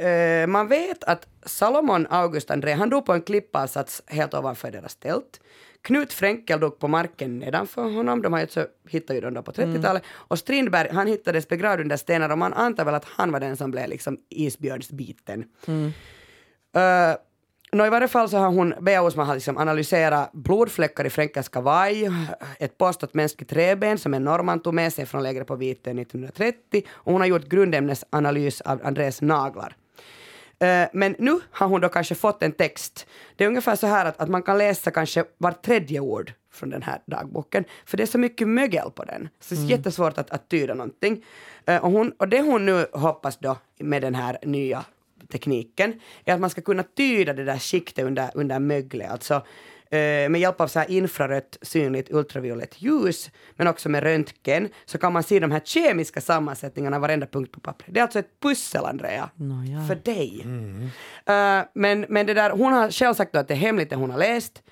eh, man vet att Salomon August André, han dog på en klippavsats helt ovanför deras tält. Knut Fränkel dog på marken nedanför honom, de har hittade ju dem då på 30-talet. Och Strindberg, han hittades begravd under stenar och man antar väl att han var den som blev liksom isbjörnsbiten. Uh, Nå, I varje fall så har hon, Bea Osman har liksom analyserat blodfläckar i Fränkels kavaj, ett påstått mänskligt träben som en norrman tog med sig från lägret på Vitön 1930 och hon har gjort grundämnesanalys av Andres naglar. Eh, Men nu har hon då kanske fått en text. Det är ungefär så här att, att man kan läsa kanske var tredje ord från den här dagboken, för det är så mycket mögel på den. Så det är jättesvårt att, att tyda någonting. Eh, Och, hon, och det hon nu hoppas då med den här nya tekniken är att man ska kunna tyda det där skiktet under, under möglet, alltså eh, med hjälp av så här infrarött synligt ultraviolett ljus, men också med röntgen, så kan man se de här kemiska sammansättningarna varenda punkt på pappret. Det är alltså ett pussel, Andrea, Nåja. för dig. Eh, men, men det där, hon har själv sagt att det är hemligt det hon har läst,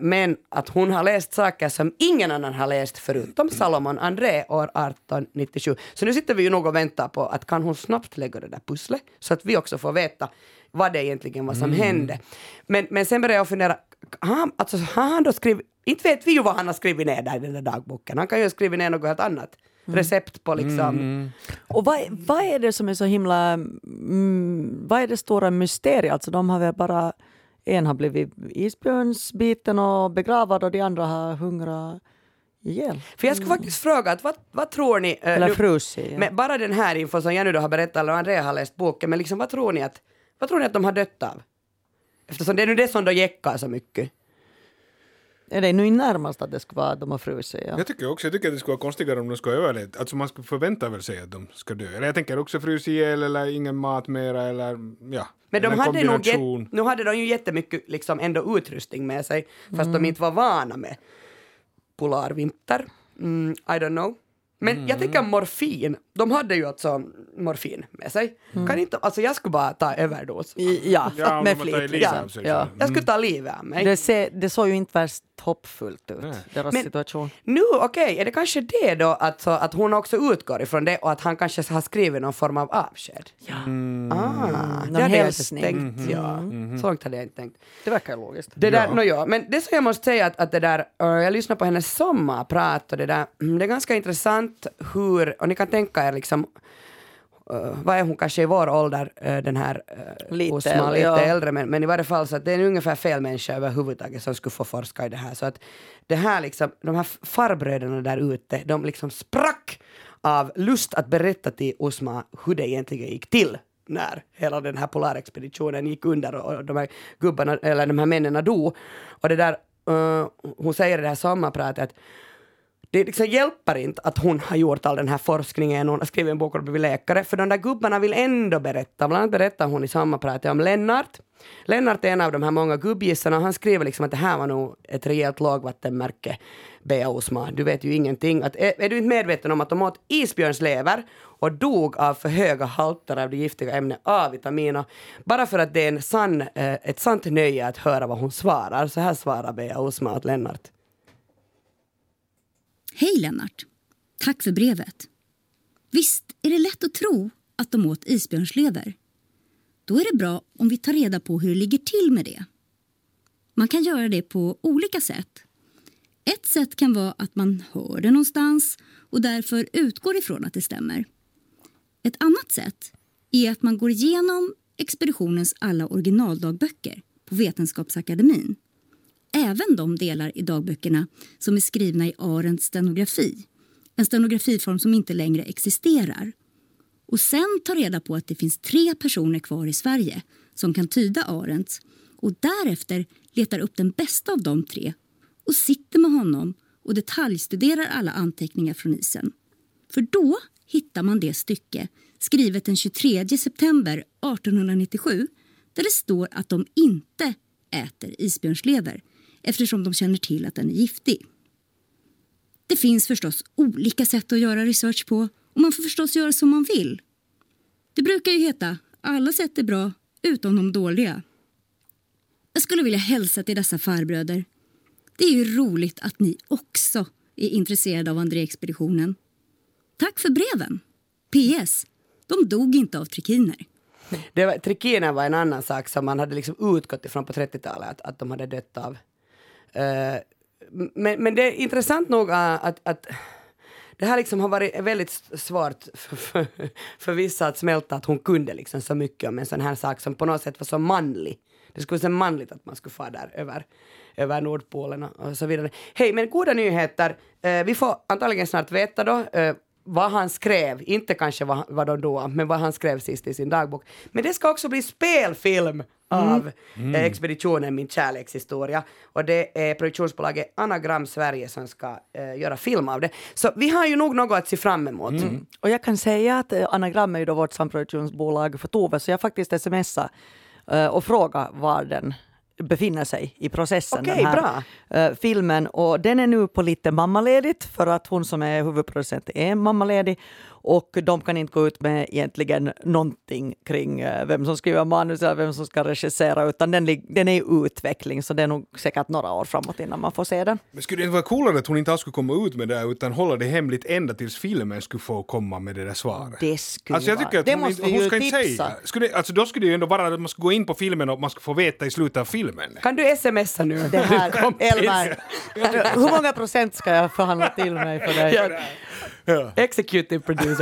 men att hon har läst saker som ingen annan har läst förutom Salomon André år 1897. Så nu sitter vi ju nog och väntar på att kan hon snabbt lägga det där pusslet så att vi också får veta vad det egentligen var som hände. Men, men sen började jag fundera, har han, alltså, har han då skrivit, inte vet vi ju vad han har skrivit ner där i den där dagboken, han kan ju ha skrivit ner något helt annat. Recept på liksom Och vad, vad är det som är så himla... Mm, vad är det stora mysteriet? Alltså de har väl bara... En har blivit isbjörnsbiten och begravad och de andra har hungrat ihjäl. För jag skulle faktiskt fråga, att vad, vad tror ni? eh, Eller nu- frusit. Ja. Med bara den här infon som jag nu då har berättat, eller Andrea har läst boken, men liksom vad tror ni att, vad tror ni att de har dött av? Eftersom det är nu det som då jäckar så mycket. Är det nu närmast att det skulle vara att de har frusit? Ja. Jag tycker också jag tycker att det skulle vara konstigare om de skulle överleva. Alltså man skulle förvänta väl sig att de ska dö. Eller jag tänker också frys ihjäl eller ingen mat mera eller ja. Men de hade nog jätt, nu hade de ju jättemycket liksom ändå utrustning med sig, fast Mm. de inte var vana med polarvinter. Mm, I don't know. Men Mm. jag tänker morfin, de hade ju alltså morfin med sig. Kan inte, alltså jag skulle bara ta överdos. I- Ja, Ja, med flit. Ja, ja. Jag skulle ta livet av mig. Det, ser, det såg ju inte värst hoppfullt ut, Nej. deras Men- situation. Nu, okej, är det kanske det då alltså, att hon också utgår ifrån det och att han kanske har skrivit någon form av avsked? Ja. Ah, Någon det hade jag hälsning. tänkt. Ja. Så långt hade jag inte tänkt. Det verkar logiskt. Det där, Ja. no, ja. Men det som jag måste säga att, att det där, jag lyssnar på hennes sommarprat och det där, mm, det är ganska intressant hur, och ni kan tänka er liksom eh, vad är hon kanske i vår ålder, eh, den här uh, Lite Osma, lite ja. äldre, men, men i varje fall så att det är ungefär fel människa överhuvudtaget som skulle få forska i det här. Så att det här liksom, de här farbröderna där ute, de liksom sprack av lust att berätta till Osma hur det egentligen gick till när hela den här polarexpeditionen gick under och de här gubbarna, eller de här männen dog. Och det där, eh, hon säger i det här sommarpratet att det liksom hjälper inte att hon har gjort all den här forskningen, hon har skrivit en bok och blivit läkare, för de där gubbarna vill ändå berätta. Bland annat berättar hon i sommarpratet om Lennart. Lennart är en av de här många gubbgissarna och han skriver liksom att det här var nog ett rejält lågvattenmärke, Bea Osma. Du vet ju ingenting. Att, är, är du inte medveten om att de åt isbjörnslever och dog av för höga halter av det giftiga ämnet A-vitamin och bara för att det är en sann, eh, ett sant nöje att höra vad hon svarar. Så här svarar Bea Osma åt Lennart. Hej Lennart! Tack för brevet. Visst är det lätt att tro att de åt isbjörnslever. Då är det bra om vi tar reda på hur det ligger till med det. Man kan göra det på olika sätt. Ett sätt kan vara att man hör det någonstans och därför utgår ifrån att det stämmer. Ett annat sätt är att man går igenom expeditionens alla originaldagböcker på Vetenskapsakademin även de delar i dagböckerna som är skrivna i Arendts stenografi. En stenografiform som inte längre existerar. Och sen ta reda på att det finns tre personer kvar i Sverige som kan tyda Arendts och därefter letar upp den bästa av de tre och sitter med honom och detaljstuderar alla anteckningar från isen. För då hittar man det stycke skrivet den 23 september 1897 där det står att de inte äter isbjörnslever eftersom de känner till att den är giftig. Det finns förstås olika sätt att göra research på och man får förstås göra som man vill. Det brukar ju heta alla sätt är bra utom de dåliga. Jag skulle vilja hälsa till dessa farbröder. Det är ju roligt att ni också är intresserade av André-expeditionen. Tack för breven. PS. De dog inte av trikiner. Det var, trikiner var en annan sak som man hade liksom utgått ifrån på 30-talet, att, att de hade dött av. Eh, men, men det är intressant nog eh, att, att det här liksom har varit väldigt svårt för, för, för vissa att smälta att hon kunde liksom så mycket om en sån här sak som på något sätt var så manlig. Det skulle vara så manligt att man skulle få där över, över Nordpolen och så vidare. Hej, men goda nyheter. Eh, vi får antagligen snart veta då eh, vad han skrev, inte kanske vad, vad då, då, men vad han skrev sist i sin dagbok. Men det ska också bli spelfilm av eh, expeditionen Min kärlekshistoria. Och det är produktionsbolaget Anagram Sverige som ska eh, göra film av det. Så vi har ju nog något att se fram emot. Och jag kan säga att eh, Anagram är ju då vårt samproduktionsbolag för Tove, så jag faktiskt smsade eh, och frågade var den befinner sig i processen. Okej, den här bra. eh, filmen. Och den är nu på lite mammaledigt för att hon som är huvudproducent är mammaledig. Och de kan inte gå ut med egentligen någonting kring eh, vem som skriver manus eller vem som ska regissera utan den, den är i utveckling så det är nog säkert några år framåt innan man får se den. Men skulle det inte vara coolare att hon inte alls skulle komma ut med det utan hålla det hemligt ända tills filmen skulle få komma med det där svaret? Det skulle Alltså jag vara- tycker att det hon, måste inte, hon ju ska inte tipsa. säga. Skulle, alltså då skulle det ju ändå vara att man ska gå in på filmen och man ska få veta i slutet av filmen. Kan du smsa nu? Det här, Elmar, hur många procent ska jag förhandla till mig för dig? Ja. Executive producer.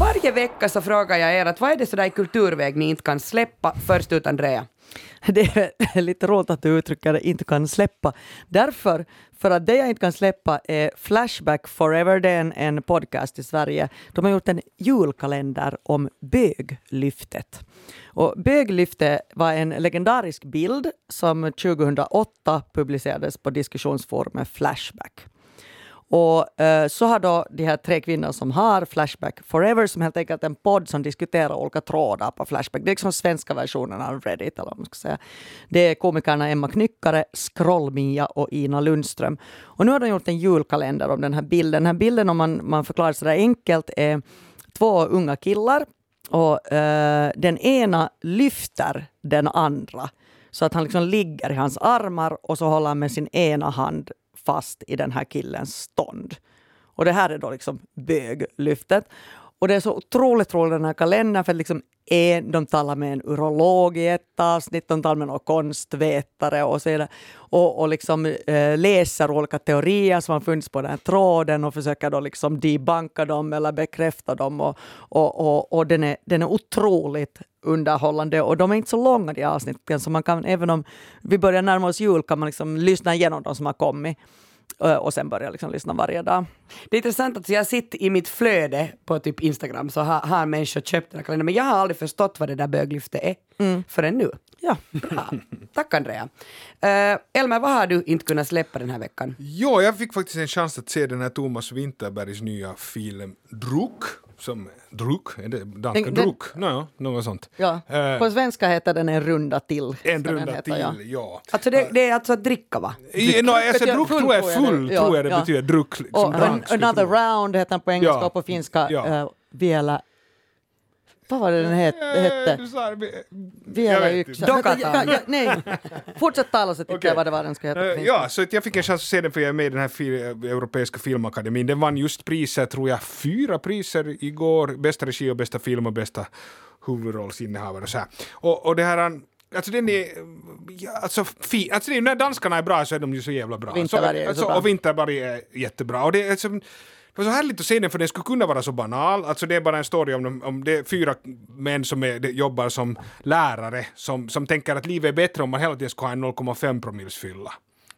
Varje vecka så frågar jag er att vad är det sådär i kulturväg ni inte kan släppa först ut Andrea? Det är lite roligt att du uttrycker det inte kan släppa. Därför, för att det jag inte kan släppa är Flashback Forever, det är en, en podcast i Sverige. De har gjort en julkalender om böglyftet. Och böglyftet var en legendarisk bild som 2008 publicerades på diskussionsforumet Flashback. Och eh, så har då de här tre kvinnorna som har Flashback Forever, som helt enkelt är en podd som diskuterar olika trådar på Flashback. Det är liksom svenska versionen av Reddit, eller vad man ska säga. Det är komikerna Emma Knyckare, Scroll-Mia och Ina Lundström. Och nu har de gjort en julkalender om den här bilden. Den här bilden, om man, man förklarar så där enkelt, är två unga killar och eh, den ena lyfter den andra så att han liksom ligger i hans armar och så håller han med sin ena hand fast i den här killens stånd. Och det här är då liksom böglyftet och det är så otroligt roligt den här kalendern för liksom en, de talar med en urolog i ett avsnitt, de talar med någon konstvetare och så och, och liksom eh, läser olika teorier som har funnits på den här tråden och försöker då liksom debanka dem eller bekräfta dem. Och, och, och, och den, är, den är otroligt underhållande. Och de är inte så långa de avsnitten så man kan även om vi börjar närma oss jul kan man liksom lyssna igenom de som har kommit och sen börja liksom lyssna varje dag. Det är intressant att jag sitter i mitt flöde på typ Instagram så har, har människor köpt den här kalendern men jag har aldrig förstått vad det där böglyftet är mm. förrän nu. Ja. Bra. Tack Andrea. Uh, Elmer, vad har du inte kunnat släppa den här veckan? Jo, jag fick faktiskt en chans att se den här Thomas Winterbergs nya film Druk som druck, är det danska? Den? Den, no, något sånt. Ja. Uh, på svenska heter den en runda till. En runda heta, till, ja. ja. Alltså det, det, är alltså att dricka va? I, no, alltså, druck tror jag full, ja, tror jag det ja. betyder. Druck. Liksom, och an, another round heter den på engelska och på finska ja. uh, vielä vad var det den het, hette? Vielä yksi. Nej, fortsätt tala så tittar okay. jag vad det var den ska heta. Uh, ja, så jag fick en chans att se den för jag är med i den här Europeiska filmakademin. Den vann just priser, tror jag, fyra priser igår. Bästa regi och bästa film och bästa huvudrollsinnehavare och så här. Och, och det här Alltså den är, alltså, fi, alltså när danskarna är bra så är de ju så jävla bra. Vinterberg är alltså, bra. Och Vinterberg är jättebra. Och det är, alltså, det var så härligt att se den för den skulle kunna vara så banal. Alltså det är bara en story om, om det är fyra män som är, jobbar som lärare som, som tänker att livet är bättre om man hela tiden ska ha en 0,5 promils fylla.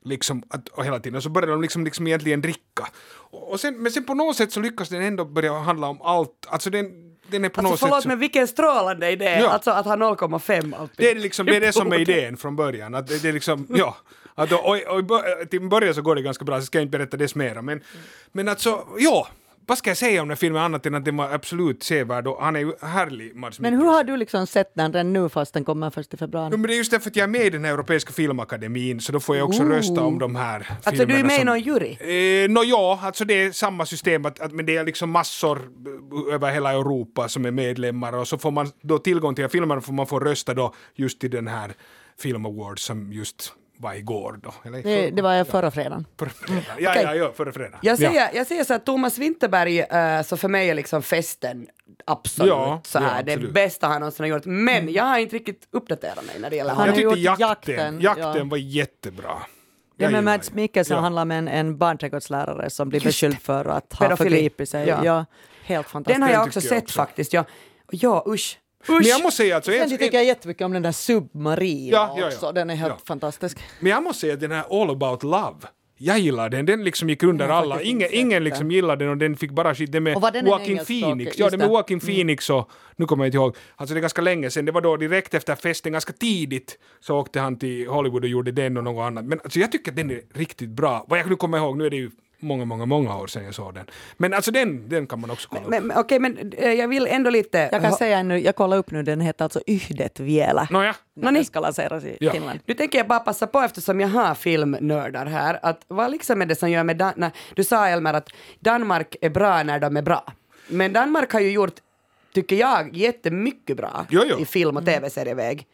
Liksom, att, och hela tiden. Och så börjar de liksom, liksom egentligen dricka. Och sen, men sen på något sätt så lyckas den ändå börja handla om allt. Alltså den, den är på alltså, något förlåt, sätt... Så... men vilken strålande idé! Ja. Alltså att ha 0,5 alltid. Det är, liksom, det är det som är idén från början. Att det, det är liksom, ja. Att, och, och, och, till början så går det ganska bra, så ska jag inte berätta det mera. Men, men alltså, ja, vad ska jag säga om den filmen annat än att den var absolut sevärd och han är ju härlig Mads Men hur har du liksom sett den redan nu fast den kommer först i februari? No, men det är just därför att jag är med i den här Europeiska filmakademin så då får jag också Ooh. rösta om de här filmerna. Alltså du är med i någon jury? Eh, no, ja, alltså det är samma system att, att, men det är liksom massor över hela Europa som är medlemmar och så får man då tillgång till filmerna får man få rösta då just till den här Film Awards som just var igår då. Eller det, det var förra fredagen. Förra fredagen. Ja, okay. ja, ja, förra fredagen. Jag säger, ja. jag säger så att Thomas Winterberg, uh, så för mig är liksom festen absolut ja, så här, ja, det bästa han någonsin har gjort. Men mm. jag har inte riktigt uppdaterat mig när det gäller honom. Jag tyckte jakten, jakten, jakten ja. var jättebra. Ja, men Mads Mikkelsen ja. handlar om en, en barnträdgårdslärare som blir beskylld för att ha förgripit sig. Ja. ja. helt fantastiskt. Den har jag också sett också. faktiskt. Ja, ja usch. Men jag måste säga alltså... Sen tycker jag jättemycket om den där Submarin ja, ja, ja. Den är helt ja. fantastisk. Men jag måste säga att den här All about love jag gillar den, den liksom gick under alla. Ingen, ingen liksom gillade den och den fick bara skit. Den med Joaquin Phoenix. Ja, den med Joaquin mm. Phoenix och nu kommer jag inte ihåg, alltså det är ganska länge sedan, det var då direkt efter festen, ganska tidigt, så åkte han till Hollywood och gjorde den och något annat. Men alltså jag tycker att den är riktigt bra. Vad jag nu kommer ihåg, nu är det ju många, många, många år sedan jag såg den. Men alltså den, den kan man också kolla men, upp. Men, Okej, men äh, jag vill ändå lite... Jag kan säga nu, jag kollar upp nu, den heter alltså Yhdet vielä. Nåja. När no, den ska lanseras i ja. Finland. Nu tänker jag bara passa på eftersom jag har filmnördar här, att vad liksom är det som gör med... Dan du sa Elmer att Danmark är bra när de är bra. Men Danmark har ju gjort, tycker jag, jättemycket bra jo, jo. i film och tv-serieväg.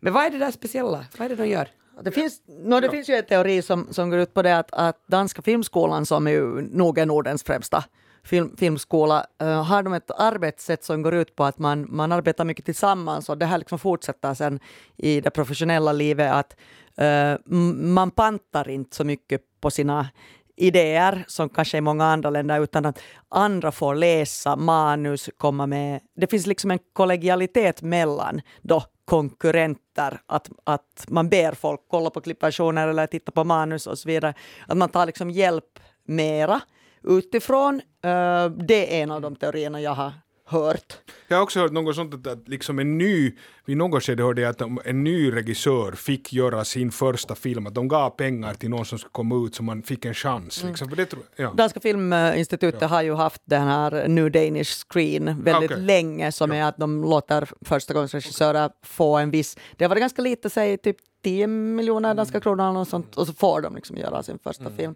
Men vad är det där speciella? Vad är det de gör? Det finns, no, det ja. finns ju en teori som, som går ut på det att, att Danska filmskolan, som är ju nog är Nordens främsta film, filmskola, uh, har de ett arbetssätt som går ut på att man, man arbetar mycket tillsammans och det här liksom fortsätter sen i det professionella livet att uh, man pantar inte så mycket på sina idéer som kanske i många andra länder utan att andra får läsa manus, komma med... Det finns liksom en kollegialitet mellan då konkurrenter, att, att man ber folk kolla på klippversioner eller titta på manus och så vidare. Att man tar liksom hjälp mera utifrån. Uh, det är en av de teorierna jag har hört. Jag har också hört något sånt att liksom en ny, vid något skede hörde jag att en ny regissör fick göra sin första film, att de gav pengar till någon som skulle komma ut så man fick en chans. Mm. Liksom. Det, ja. Danska filminstitutet ja. har ju haft den här New Danish Screen väldigt okay. länge som ja. är att de låter förstagångsregissörer få en viss, det varit ganska lite, säg typ 10 miljoner danska mm. kronor och sånt och så får de liksom göra sin första mm. film.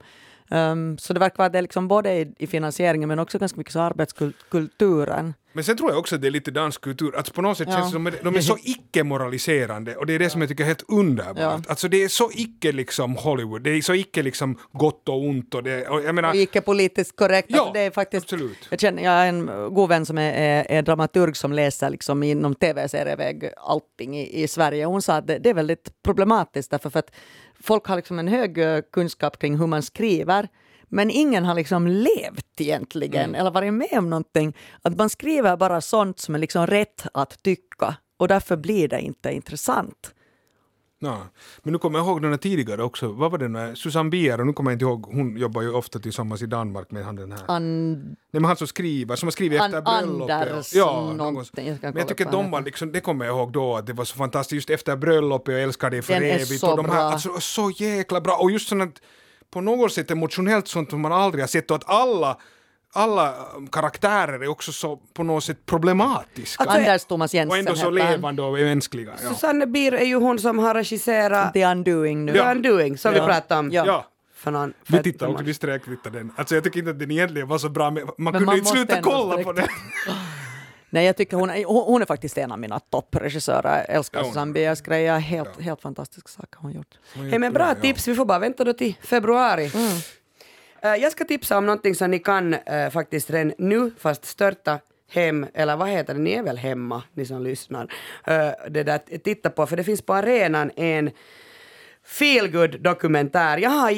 Um, så det verkar vara det liksom både i, i, finansieringen men också ganska mycket så arbetskulturen. Men sen tror jag också att det är lite dansk kultur, att på något sätt Ja. känns det som att de är så icke-moraliserande och det är det som jag tycker är helt underbart. Ja. Alltså det är så icke liksom Hollywood, det är så icke liksom gott och ont och det, och jag menar, och icke politiskt korrekt. Ja, alltså det är faktiskt, absolut. Jag, känner, jag har en god vän som är, är, är dramaturg som läser liksom inom tv-serieväg allting i, i Sverige. Hon sa att det, det är väldigt problematiskt därför för att folk har liksom en hög eh, kunskap kring hur man skriver men ingen har liksom levt egentligen Mm. eller varit med om någonting. Att man skriver bara sånt som är liksom rätt att tycka och därför blir det inte intressant. Ja. Men nu kommer jag ihåg den här tidigare också, vad var det nu, Susanne Bier, och nu kommer jag inte ihåg, hon jobbar ju ofta tillsammans i Danmark med han den här, An, nej men han som skriver, som har skrivit efter bröllopet. Anders ja, någon, någonting, jag men jag tycker att de var liksom, det kommer jag ihåg då, att det var så fantastiskt, just efter bröllopet och älskar det för Den är evigt. så och de här, bra. alltså, så jäkla bra, och just sånt på något sätt emotionellt sånt som man aldrig har sett och att alla alla karaktärer är också så på något sätt problematiska. Alltså, Anders Thomas Jensen och ändå så levande och mänskliga. Ja. Susanne Bier är ju hon som har regisserat The Undoing nu. The Undoing, som Ja. vi pratade om. Ja. Ja. För någon, för Vi för också, vi sträckvittade den. Alltså jag tycker inte att den egentligen var så bra, men man kunde man inte sluta ändå kolla på den. Nej, jag tycker hon är, hon hon är faktiskt en av mina toppregissörer. Jag älskar Ja, Susanne Biers grejer. Helt, helt fantastiska saker hon gjort. Hej, men bra tips, vi får bara vänta då till februari. Eh, jag ska tipsa om någonting som ni kan eh, faktiskt redan nu, fast störta hem, eller vad heter det, ni är väl hemma, ni som lyssnar, Eh, det där, titta på, för det finns på arenan en feelgood dokumentär. Jag har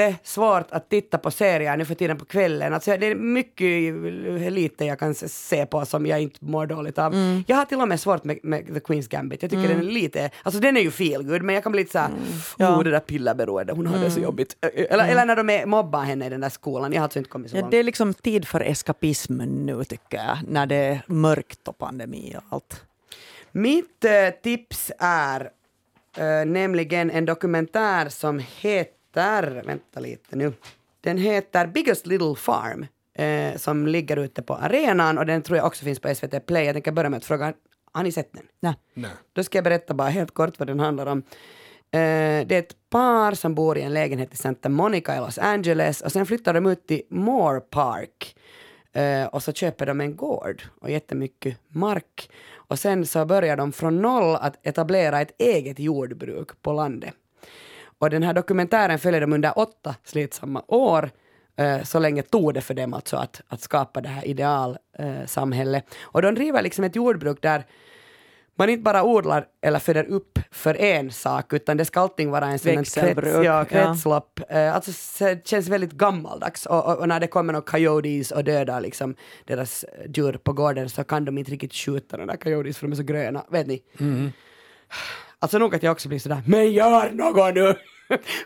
jättesvårt att titta på serier nu för tiden på kvällen. Alltså det är mycket lite jag kan se på som jag inte mår dåligt av. Jag har till och med svårt med, med The Queen's Gambit. Jag tycker den är lite, alltså den är ju feelgood men jag kan bli lite såhär, Ja. oh det där pillerberoende, hon har det så jobbigt. Eller, eller när de är, mobbar henne i den där skolan, jag har alltså inte kommit så Ja, långt. det är liksom tid för eskapism nu tycker jag. När det är mörkt och pandemi och allt. Mitt eh, tips är eh, nämligen en dokumentär som heter, vänta lite nu, den heter Biggest Little Farm eh, som ligger ute på arenan och den tror jag också finns på SVT Play. Jag tänker börja med att fråga, har ni sett den? Nej. Nej. Då ska jag berätta bara helt kort vad den handlar om. Eh, det är ett par som bor i en lägenhet i Santa Monica i Los Angeles och sen flyttar de ut till Moore Park eh, och så köper de en gård och jättemycket mark. Och sen så börjar de från noll att etablera ett eget jordbruk på landet. Och den här dokumentären följer dem under åtta slitsamma år. Eh, så länge tog det för dem alltså att, att skapa det här idealsamhället. Eh, och de driver liksom ett jordbruk där man inte bara odlar eller föder upp för en sak, utan det ska allting vara en sån krets, ja, ja. kretslopp. Eh, alltså så det känns väldigt gammaldags. Och, och, och när det kommer några coyotes och dödar liksom deras djur på gården så kan de inte riktigt skjuta de där coyotes för de är så gröna. Vet ni? Alltså nog att jag också blir sådär, men gör något nu!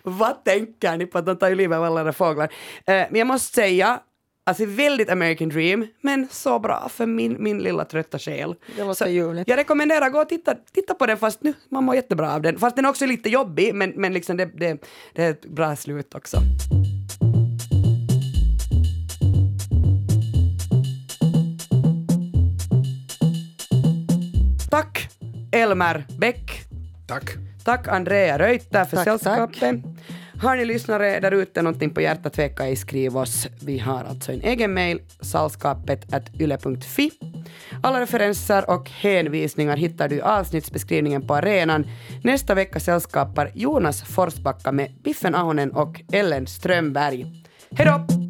Vad tänker ni på att de tar ju livet av alla era fåglar? Eh, men jag måste säga, alltså väldigt American Dream, men så bra för min, min lilla trötta själ. Det låter Så ljuvligt. Jag rekommenderar, gå och titta, titta på den fast nu, man mår jättebra av den. Fast den är också lite jobbig, men, men liksom det, det, det är ett bra slut också. Tack Elmer Bäck. Tack. Tack Andrea Reuter för Tack, sällskapet. Har ni lyssnare där ute någonting på hjärtat, tveka ej, skriv oss. Vi har alltså en egen mail, sällskapet.yle.fi. Alla referenser och hänvisningar hittar du i avsnittsbeskrivningen på arenan. Nästa vecka sällskapar Jonas Forsbacka med Biffen Ahonen och Ellen Strömberg. Hej då!